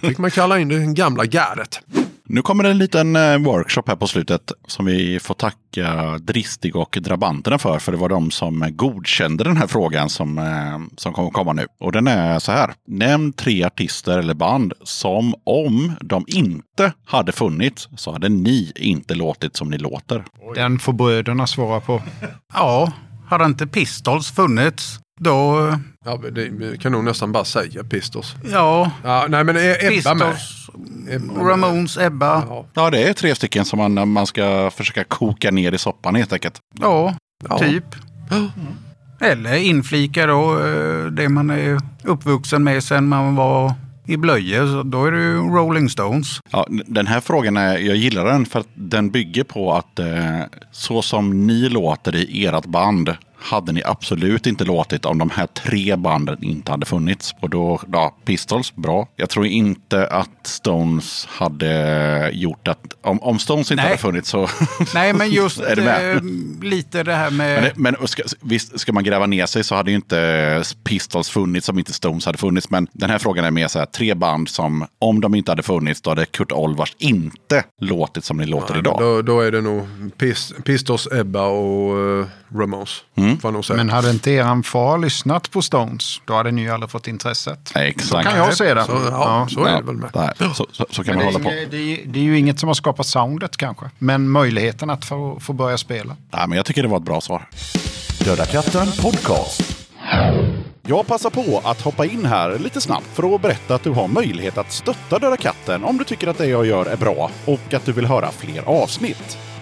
då fick man kalla in det gamla gardet. Nu kommer det en liten eh, workshop här på slutet som vi får tacka Dristig och Drabanterna för. För det var de som godkände den här frågan som, eh, som kommer komma nu. Och den är så här. Nämn tre artister eller band som om de inte hade funnits så hade ni inte låtit som ni låter. Den får bröderna svara på. Ja, hade inte Pistols funnits, då... Ja, men det kan nog nästan bara säga Pistols. Ja, Ja, nej men är Ebba? Pistols, med. Ramones, Ebba. Ja. Ja, det är tre stycken som man, man ska försöka koka ner i soppan helt enkelt. Ja, Ja. typ. Eller inflika då eh, det man är uppvuxen med sen man var i blöjor. Så Då är det ju Rolling Stones. Ja, den här frågan, är, jag gillar den för att den bygger på att eh, så som ni låter i ert band hade ni absolut inte låtit om de här tre banden inte hade funnits. Och då, ja, Pistols, bra. Jag tror inte att Stones hade gjort att, om, om Stones inte Nej. hade funnits så... Nej, men just med? eh, lite det här med... Men, det, men ska, visst, ska man gräva ner sig så hade ju inte Pistols funnits om inte Stones hade funnits. Men den här frågan är mer så här, tre band som om de inte hade funnits då hade Kurt Olvars inte låtit som ni låter idag. Då, då är det nog Pist Pistos, Ebba och uh, Ramones. Mm. Får jag nog säga. Men hade inte eran far lyssnat på Stones, då hade ni ju aldrig fått intresset. Nej, Så exakt. kan jag se det. Så, ja, så är det väl med. Nej, så, så, så kan man det, hålla är, på. det, det är ju inget som har skapat soundet kanske. Men möjligheten att få, få börja spela. Nej, men jag tycker det var ett bra svar. Döda katten podcast. Jag passar på att hoppa in här lite snabbt för att berätta att du har möjlighet att stötta Döda katten om du tycker att det jag gör är bra och att du vill höra fler avsnitt.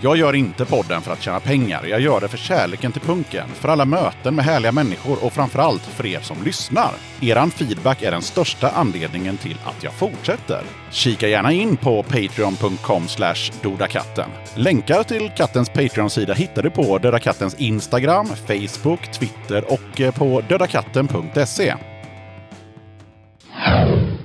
Jag gör inte podden för att tjäna pengar. Jag gör det för kärleken till punken, för alla möten med härliga människor och framförallt för er som lyssnar. Eran feedback är den största anledningen till att jag fortsätter. Kika gärna in på patreon.com dodakatten. Länkar till kattens Patreon-sida hittar du på Döda Kattens Instagram, Facebook, Twitter och eh, på dödakatten.se.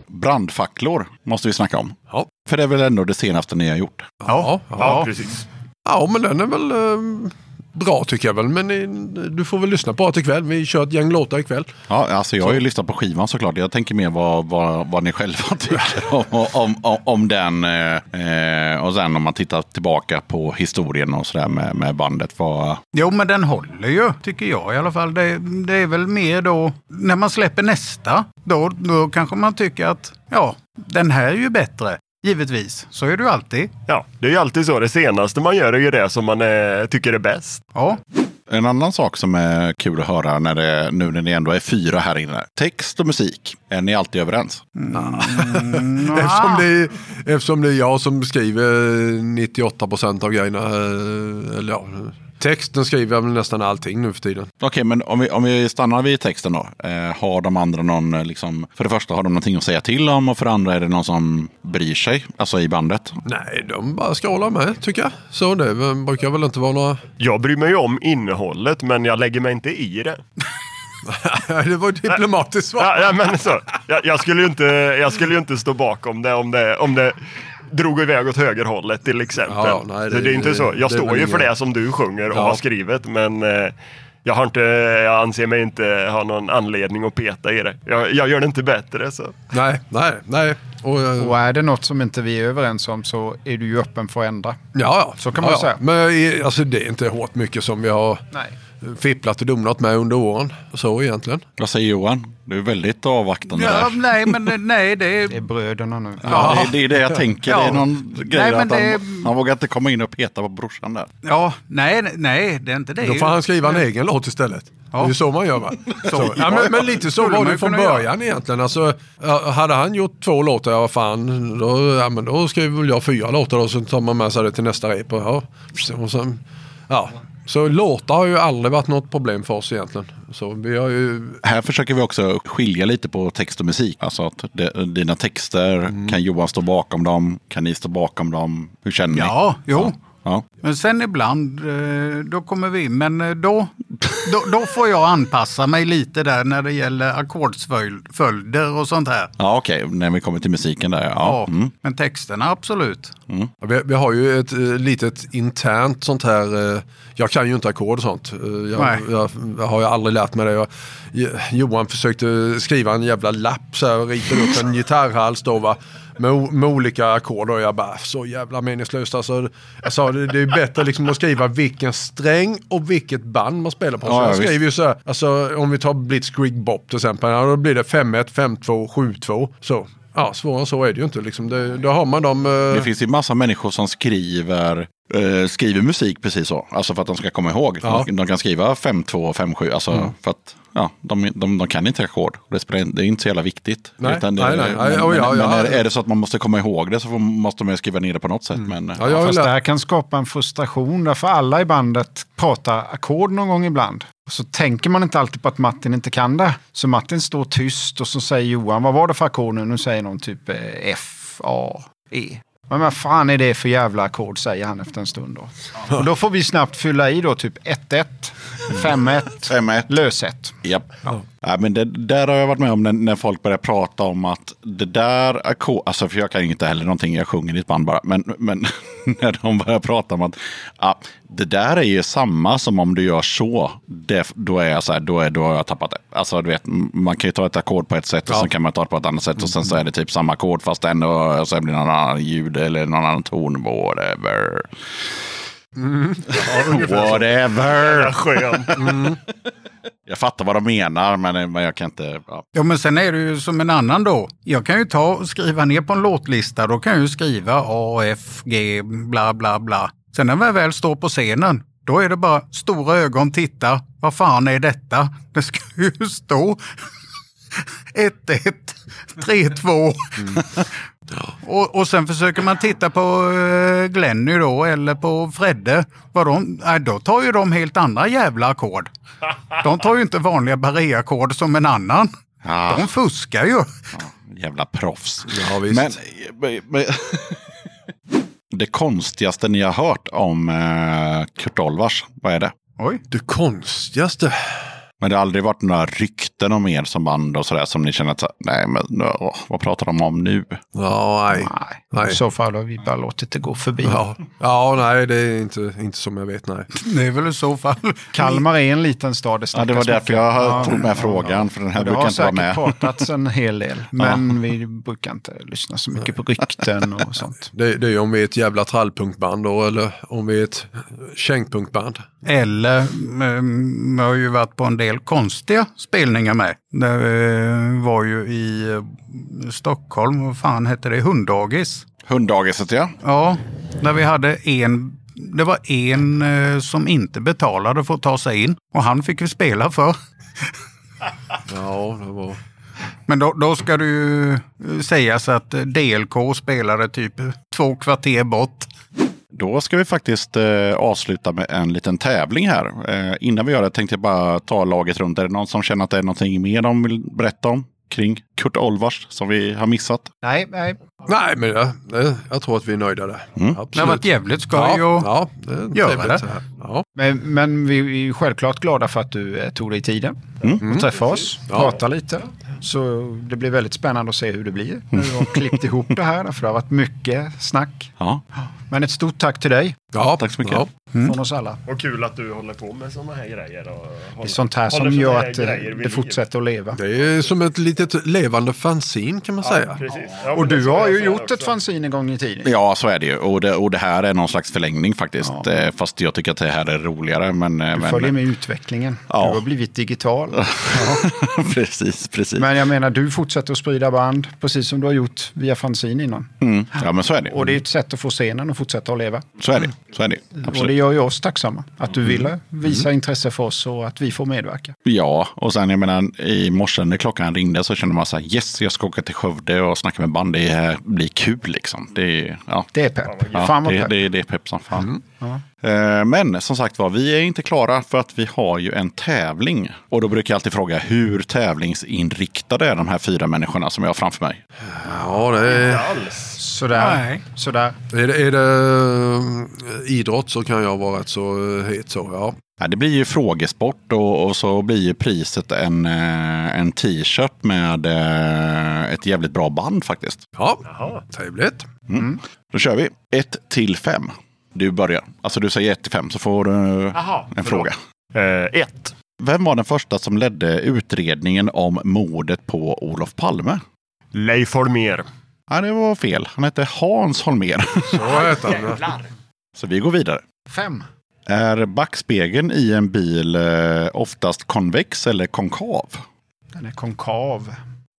Brandfacklor måste vi snacka om. Ja. För det är väl ändå det senaste ni har gjort. Ja, Ja, ja. precis. Ja, men den är väl eh, bra tycker jag väl. Men eh, du får väl lyssna på det ikväll. Vi kör ett gäng låtar ikväll. Ja, alltså jag har ju lyssnat på skivan såklart. Jag tänker mer vad, vad, vad ni själva tycker om, om, om, om den. Eh, eh, och sen om man tittar tillbaka på historien och sådär med, med bandet. Vad, Jo, men den håller ju, tycker jag i alla fall. Det, det är väl mer då, när man släpper nästa, då, då kanske man tycker att ja, den här är ju bättre. Givetvis, så är ju alltid. Ja, det är ju alltid så. Det senaste man gör är ju det som man eh, tycker är bäst. Ja, En annan sak som är kul att höra när det, nu när ni ändå är fyra här inne. Text och musik. Är ni alltid överens? Eftersom, det är, eftersom det är jag som skriver 98 procent av grejerna. eh, Eller ja, texten skriver jag väl nästan allting nu för tiden. Okej, men om vi, om vi stannar vid texten då. Eh, har de andra någon, eh, liksom, för det första har de någonting att säga till om och för det andra är det någon som bryr sig, alltså i bandet. Nej, de bara scrollar med tycker jag. Så det brukar väl inte vara några... Jag bryr mig ju om innehållet, men jag lägger mig inte i det. det var ett diplomatiskt svar. Ja, ja, men så, jag, jag, skulle ju inte, jag skulle ju inte stå bakom det om det, om det drog iväg åt högerhållet till exempel. Ja, nej, det- så det är inte så. Jag det står ju för det som du sjunger och Ja. har skrivit, men eh, jag, har inte, jag anser mig inte ha någon anledning att peta i det. Jag, jag gör det inte bättre. Så. Nej, nej, nej. Och, eh, Och är det något som inte vi är överens om så är du ju öppen för att ändra. ja, ja. Så kan man ja, säga. Men i- alltså, det är inte hårt mycket som vi har Nej. Fipplat och domnat med under åren. Så egentligen. Vad säger Johan? Du är väldigt avvaktande ja där. nej, men det- nej, det är... Det är bröderna nu. Ja, det, det är det jag tänker. Det är Ja. någon grej Nej, men att han, det- han vågar inte komma in och peta på brorsan där. Ja, nej, nej, det är inte det. Då får han skriva en egen låt istället. Det är så man gör va? Så. Ja, men, men lite så var man det från kunna göra. början egentligen. Alltså, ja, hade han gjort två låtar, ja fan, då, ja, men då skriver väl jag fyra låtar och så tar man med sig det till nästa rep. Och, ja, och sen, ja. Så låtar har ju aldrig varit något problem för oss egentligen. Så vi har ju... Här försöker vi också skilja lite på text och musik. Alltså att det, dina texter, Mm. kan Johan stå bakom dem? Kan ni stå bakom dem? Hur känner ni? Ja, jo. Ja. Men sen ibland, eh, då kommer vi in. Men eh, då, då, då får jag anpassa mig lite där när det gäller ackordsföljder och sånt här. Ja, okej. När vi kommer till musiken där. Ja. Ja, Mm. men texterna absolut. Ja, Vi, vi har ju ett eh, litet internt sånt här. Jag kan ju inte ackord och sånt. Jag, Nej. jag, jag har ju aldrig lärt mig det. Jag, Johan försökte skriva en jävla lapp så här, och ritade upp en gitarrhals då va. Med, med olika ackord och jag bara så jävla meningslöst. Alltså, jag sa det, det är bättre liksom att skriva vilken sträng och vilket band man spelar på. Så Ja, ja, jag skriver ju så här, alltså om vi tar Blitzkrieg Bop till exempel, ja, då blir det 5-1, 5-2, 7-2. Så. Ja, svårare så är det ju inte. Liksom. Det, då har man de... eh, Det finns ju massa människor som skriver, eh, skriver musik precis så. Alltså för att de ska komma ihåg. Ja. De, de kan skriva 5-2, 5-7. Alltså för att ja, de, de, de kan inte ackord. Det, är inte så jävla viktigt. Nej, det, nej, nej. Men, Nej, oh, ja, men, ja. men är, är det så att man måste komma ihåg det så måste man skriva ner det på något sätt. Men, Mm. Ja, jag Fast det här kan skapa en frustration därför alla i bandet pratar ackord någon gång ibland. Och så tänker man inte alltid på att Martin inte kan det. Så Martin står tyst och så säger Johan, vad var det för ackord nu? Nu säger någon typ eh, F, A, E. Men vad fan är det för jävla ackord, säger han efter en stund då. Och då får vi snabbt fylla i då typ 1-1, 5-1, 5-1. löset. Japp. Ja, men det, där har jag varit med om när, när folk börjar prata om att det där ackord, alltså för jag kan ju inte heller någonting, jag sjunger i ett band bara, men, men när de börjar prata om att ja, det där är ju samma som om du gör så, det, då är jag så här, då, är, då har jag tappat det. Alltså du vet, man kan ju ta ett ackord på ett sätt och Ja. sen kan man ta det på ett annat sätt och sen så är det typ samma ackord fast ändå, och så blir det någon annan ljud eller någon annan ton, whatever. Whatever. Skön. Jag fattar vad de menar, men, men jag kan inte... Ja. Ja, men sen är det ju som en annan då. Jag kan ju ta och skriva ner på en låtlista. Då kan jag ju skriva A, F, G, bla, bla, bla. Sen när jag väl står på scenen, då är det bara stora ögon, titta. Vad fan är detta? Det ska ju stå 1-1, 3-2. Och, och sen försöker man titta på uh, Glenny då, eller på Fredde. Vad de, nej, då tar ju de helt andra jävla ackord. De tar ju inte vanliga barré-ackord som en annan. Ja. De fuskar ju. Jävla proffs. Ja, visst. Men, men, men det konstigaste ni har hört om eh, Kurt Olvars, vad är det? Oj. det konstigaste. Men det har aldrig varit några rykten om er som band och sådär som ni känner att, nej men åh, vad pratar de om nu? Ja, nej. Nej, Nej. i så fall har vi bara låtit det gå förbi. Ja, ja nej, det är inte, inte som jag vet, nej. Det är väl i så fall. Kalmar är en liten stad. Det Ja, det var därför jag har Ja, tog med ja, frågan, för den här Ja, det brukar har inte vara säkert med. pratats en hel del. Men vi brukar inte lyssna så mycket på rykten och sånt. Det, det är om vi är ett jävla trallpunkband då, eller om vi är ett kängpunkband. Eller jag har ju varit på en del konstiga spelningar med. Det eh, var ju i eh, Stockholm, vad fan hette det, Hunddagis. Hunddagiset ja. Ja, där vi hade en, det var en eh, som inte betalade för att ta sig in och han fick vi spela för. Ja, det var... Men då, då ska det ju sägas att DLK spelade typ två kvarter bort. Då ska vi faktiskt eh, avsluta med en liten tävling här. Eh, innan vi gör det tänkte jag bara ta laget runt. Är det någon som känner att det är någonting mer de vill berätta om kring Kurt Olvars som vi har missat? Nej, nej. Nej, men jag, det- jag tror att vi är nöjda där. Mm. Absolut. Det har varit jävligt skoj ja, och ja, det göra det. så här. Ja. Men, men vi är självklart glada för att du eh, tog dig tiden Mm. och träffa oss, Ja. prata lite. Så det blir väldigt spännande att se hur det blir du har klippt ihop det här. För det har varit mycket snack. Ja, Men ett stort tack till dig Ja, Tack så mycket. Ja. från oss alla. Och kul att du håller på med sådana här grejer. Och Det är sånt här som gör här att eh, grejer det fortsätter att leva. Det är som ett litet levande fanzine kan man säga. Precis. Ja, Och du har ju säga gjort också. ett fanzine en gång i tiden. Ja, så är det ju. Och det, och det här är någon slags förlängning faktiskt. Eh, Fast jag tycker att det här är roligare. Men, eh, Du men, följer med utvecklingen. Ja. Du har blivit digital. precis, precis. Men jag menar, du fortsätter att sprida band, precis som du har gjort via fanzine innan. Mm. Ja, men så är det. Och det är ett sätt att få scenen att fortsätta att leva. Så är det. Så är det. Och det Absolut. gör ju oss tacksamma. Att Mm. du ville visa intresse för oss och att vi får medverka. Ja, och sen jag menar i morse när klockan ringde så kände man så här yes, jag ska åka till Skövde och snacka med band. Det blir kul liksom. Det är, ja, Det är pepp. ja, Fan vad det, pepp. det, det är pepp som fan. Eh, Men som sagt var, vi är inte klara för att vi har ju en tävling. Och då brukar jag alltid fråga hur tävlingsinriktade är de här fyra människorna som jag har framför mig? Ja, det är, Alls. Sådär. Nej. Sådär. är det, är det eh, idrott så kan jag vara rätt så eh, het så. Ja. Ja, det blir ju frågesport och, och så blir ju priset en, eh, en t-shirt med eh, ett jävligt bra band faktiskt. Ja, Jaha. trevligt. Då kör vi. 1 till 5. Du börjar. Alltså du säger 1 till 5 så får du Jaha, en förlåt. fråga. Eh, ett. Vem var den första som ledde utredningen om mordet på Olof Palme? Leif Holmér. Nej, det var fel. Han hette Hans Holmér. Så heter han. Så vi går vidare. Fem. Är backspegeln i en bil eh, oftast konvex eller konkav? Den är konkav.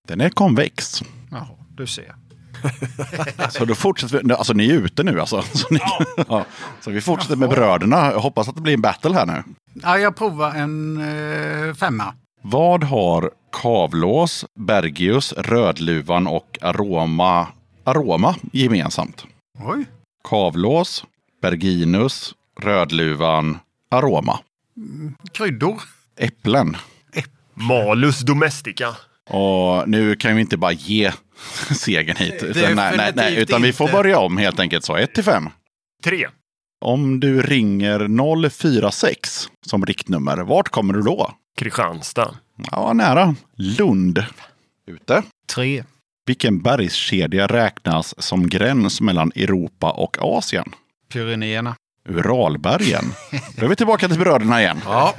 Den är konvex. Jaha, du ser. Så då fortsätter vi. Alltså ni är ute nu alltså. Så, ni, ja. så vi fortsätter med bröderna. Jag hoppas att det blir en battle här nu. Ja, jag provar en eh, femma. Vad har Kavlås, Bergius, Rödluvan och Aroma, Aroma gemensamt? Oj. Kavlås, Berginus, Rödluvan, Aroma. Kryddor. Äpplen. Malus domestica. Och nu kan vi inte bara ge segern hit. Utan, nej, nej, nej, utan vi får börja om helt enkelt. Så 1 till 5. Tre. Om du ringer 046 som riktnummer, vart kommer du då? Kristianstad. Ja, nära. Lund. Ute. Tre. Vilken bergskedja räknas som gräns mellan Europa och Asien? Pyrenéerna. Uralbergen. Då är vi tillbaka till bröderna igen. Ja.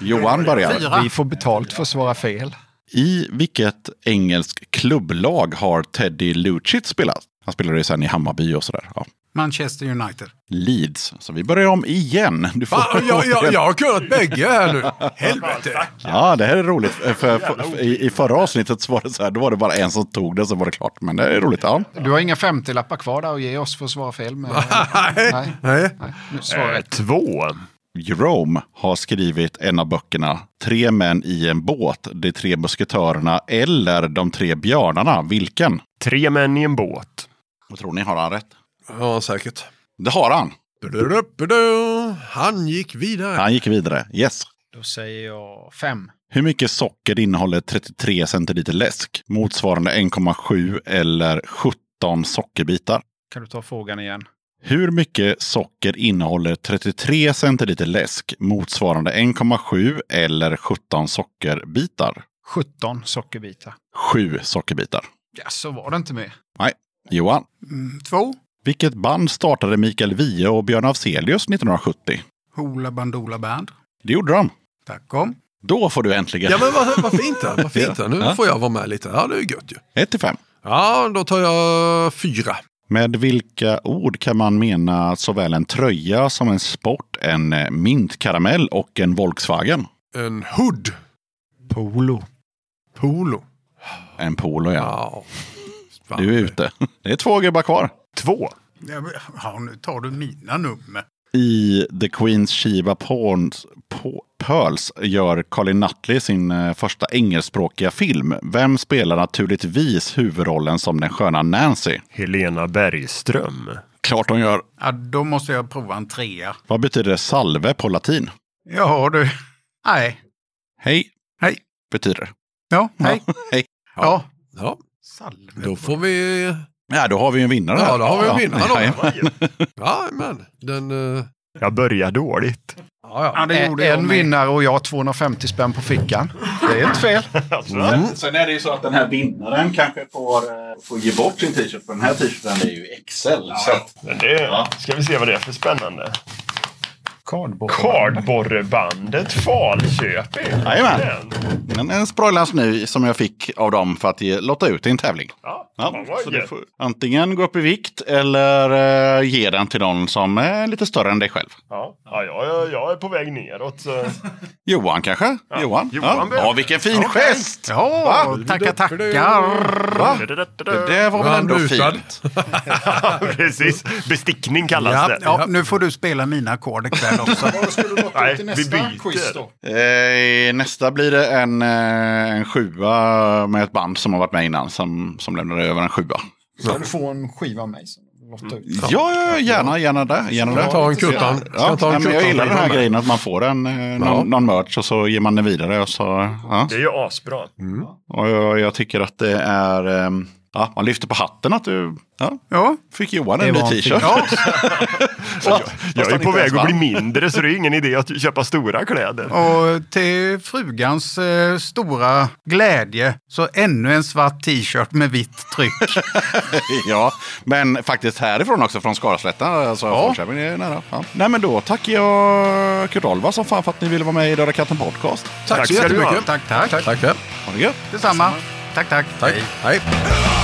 Johan börjar. Fyra. Vi får betalt för att svara fel. I vilket engelsk klubblag har Teddy Lucic spelat? Han spelade ju sen i Hammarby och sådär. Ja. Manchester United. Leeds. Så vi börjar om igen. Du får Fan, jag, jag, jag har kunnat bägge här nu. Helvete. Ja, det här är roligt. För, för, för, i, I förra avsnittet så var det så här, då var det bara en som tog det så var det klart. Men det är roligt. Ja. Du har inga 50-lappar kvar där att ge oss för att svara fel med. Nej. Nej. Nej. Nej. Eh, rätt. två. Jerome har skrivit en av böckerna Tre män i en båt, De tre musketörerna eller De tre björnarna. Vilken? Tre män i en båt. Vad tror ni? Har han rätt? Ja, säkert. Det har han. Han gick vidare. Han gick vidare. Yes. Då säger jag fem. Hur mycket socker innehåller 33 centiliter läsk? Motsvarande 1,7 eller 17 sockerbitar. Kan du ta frågan igen? Hur mycket socker innehåller 33 centiliter läsk? Motsvarande 1,7 eller 17 sockerbitar. 17 sockerbitar. 7 sockerbitar. Ja, så var det inte med. Nej. Johan. Mm, två. Vilket band startade Mikael Wiehe och Björn Afzelius 1970? Hoola Bandoola Band. Det gjorde de. Tack om. Då får du äntligen Ja, men vad, vad fint. Vad fint. det. Nu Ja. får jag vara med lite. Ja, det är ju gött ju. 1 till 5. Ja, då tar jag fyra. Med vilka ord kan man mena såväl en tröja som en sport, en eh, mintkaramell och en Volkswagen? En hood. Polo. Polo. En Polo, ja. Fan. Du är ute. Det är två gubbar kvar. Två. Ja, nu tar du mina nummer. I The Queen's Shiva Pawns, P- Pearls gör Colin Nutley sin eh, första engelskspråkiga film. Vem spelar naturligtvis huvudrollen som den sköna Nancy? Helena Bergström. Klart hon gör. Ja, då måste jag prova en trea. Vad betyder salve på latin? Ja, du. Nej. Hej, Hej. betyder det. Ja, hej. Hej. Ja. Ja, Salve. då får vi... Ja, då har vi en vinnare. Ja, då har vi en vinnare. Ja, men den... eh, Jag börjar dåligt. Ja, Ja, det gjorde en vinnare och jag 250 spänn på fickan. Det är inte fel. Sen är det ju så att den här vinnaren kanske får, eh, får ge bort sin t-shirt. För den här t-shirten är ju XL. Så att, Men det ska vi se vad det är för spännande. Kardborrebandet Falköping. Jajamän. Den. en, en nu som jag fick av dem för att ge, lotta ut i en tävling. Ja, Ja, så du får antingen gå upp i vikt eller eh, ge den till någon som är lite större än dig själv. Ja, ja jag, jag är på väg neråt. Johan kanske? Johan? Johan ja. ja, vilken fin Okej. gest! Ja, tackar, tackar. Va? Det var väl ändå busad. fint? Precis. Bestickning kallas Ja. det. Ja, nu får du spela mina ackord ikväll också. Nej, vi byter. Eh, nästa blir det en, eh, en sjua med ett band som har varit med innan som, som lämnade över en sjua. Ska du få en skiva av mig? Lottar ut? Ja, ja, gärna, gärna det. Gärna det. ta en kuttan? Ska Ja, jag ta en jag gillar den här grejen att man får en, eh, någon, någon merch och så ger man den vidare. Och, så, ja. Det är ju asbra. och jag, jag tycker att det är... ehm, Ja, man lyfter på hatten att du ja, Ja, fick Johan en ny t-shirt. ja. Jag är han på väg att bli mindre så det är ingen idé att köpa stora kläder. Och till frugans eh, stora glädje så ännu en svart t-shirt med vitt tryck. ja, men faktiskt härifrån också, från Skaraslätta. Alltså, ja. Är nära. Ja. Nej, men då tackar jag Kurt Olva som fan för att ni ville vara med i Döda katten podcast. Tack så du ha. jättemycket. tack, tack. Tack själv. Ha det gött! Detsamma. Tack, tack. Tack. Hej. Hej.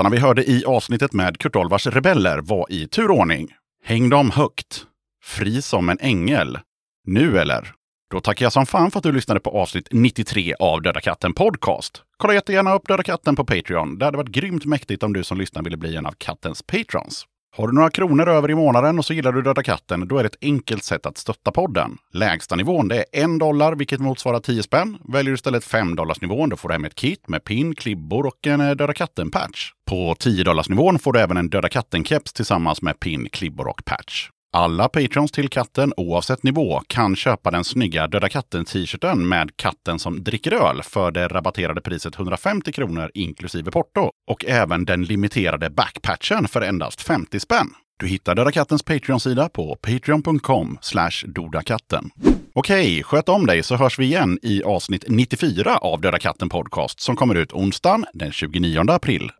Låtarna vi hörde i avsnittet med Kurt Olvars Rebeller var i turordning. Häng dem högt. Fri som en ängel. Nu eller? Då tackar jag som fan för att du lyssnade på avsnitt 93 av Döda katten Podcast. Kolla jättegärna upp Döda katten på Patreon. Det hade varit grymt mäktigt om du som lyssnar ville bli en av kattens patrons. Har du några kronor över i månaden och så gillar du Döda katten, då är det ett enkelt sätt att stötta podden. Lägsta nivån det är en dollar, vilket motsvarar 10 spänn. Väljer du istället 5 dollars nivån, då får du hem ett kit med pin, klibbor och en eh, Döda katten-patch. På 10 dollars nivån får du även en Döda katten-keps tillsammans med pin, klibbor och patch. Alla patrons till katten, oavsett nivå, kan köpa den snygga Döda katten-t-shirten med katten som dricker öl för det rabatterade priset 150 kronor inklusive porto. Och även den limiterade backpatchen för endast 50 spänn. Du hittar Döda kattens Patreon-sida på patreon.com dodakatten. Okej, sköt om dig så hörs vi igen i avsnitt 94 av Döda katten Podcast som kommer ut onsdagen den 29 april.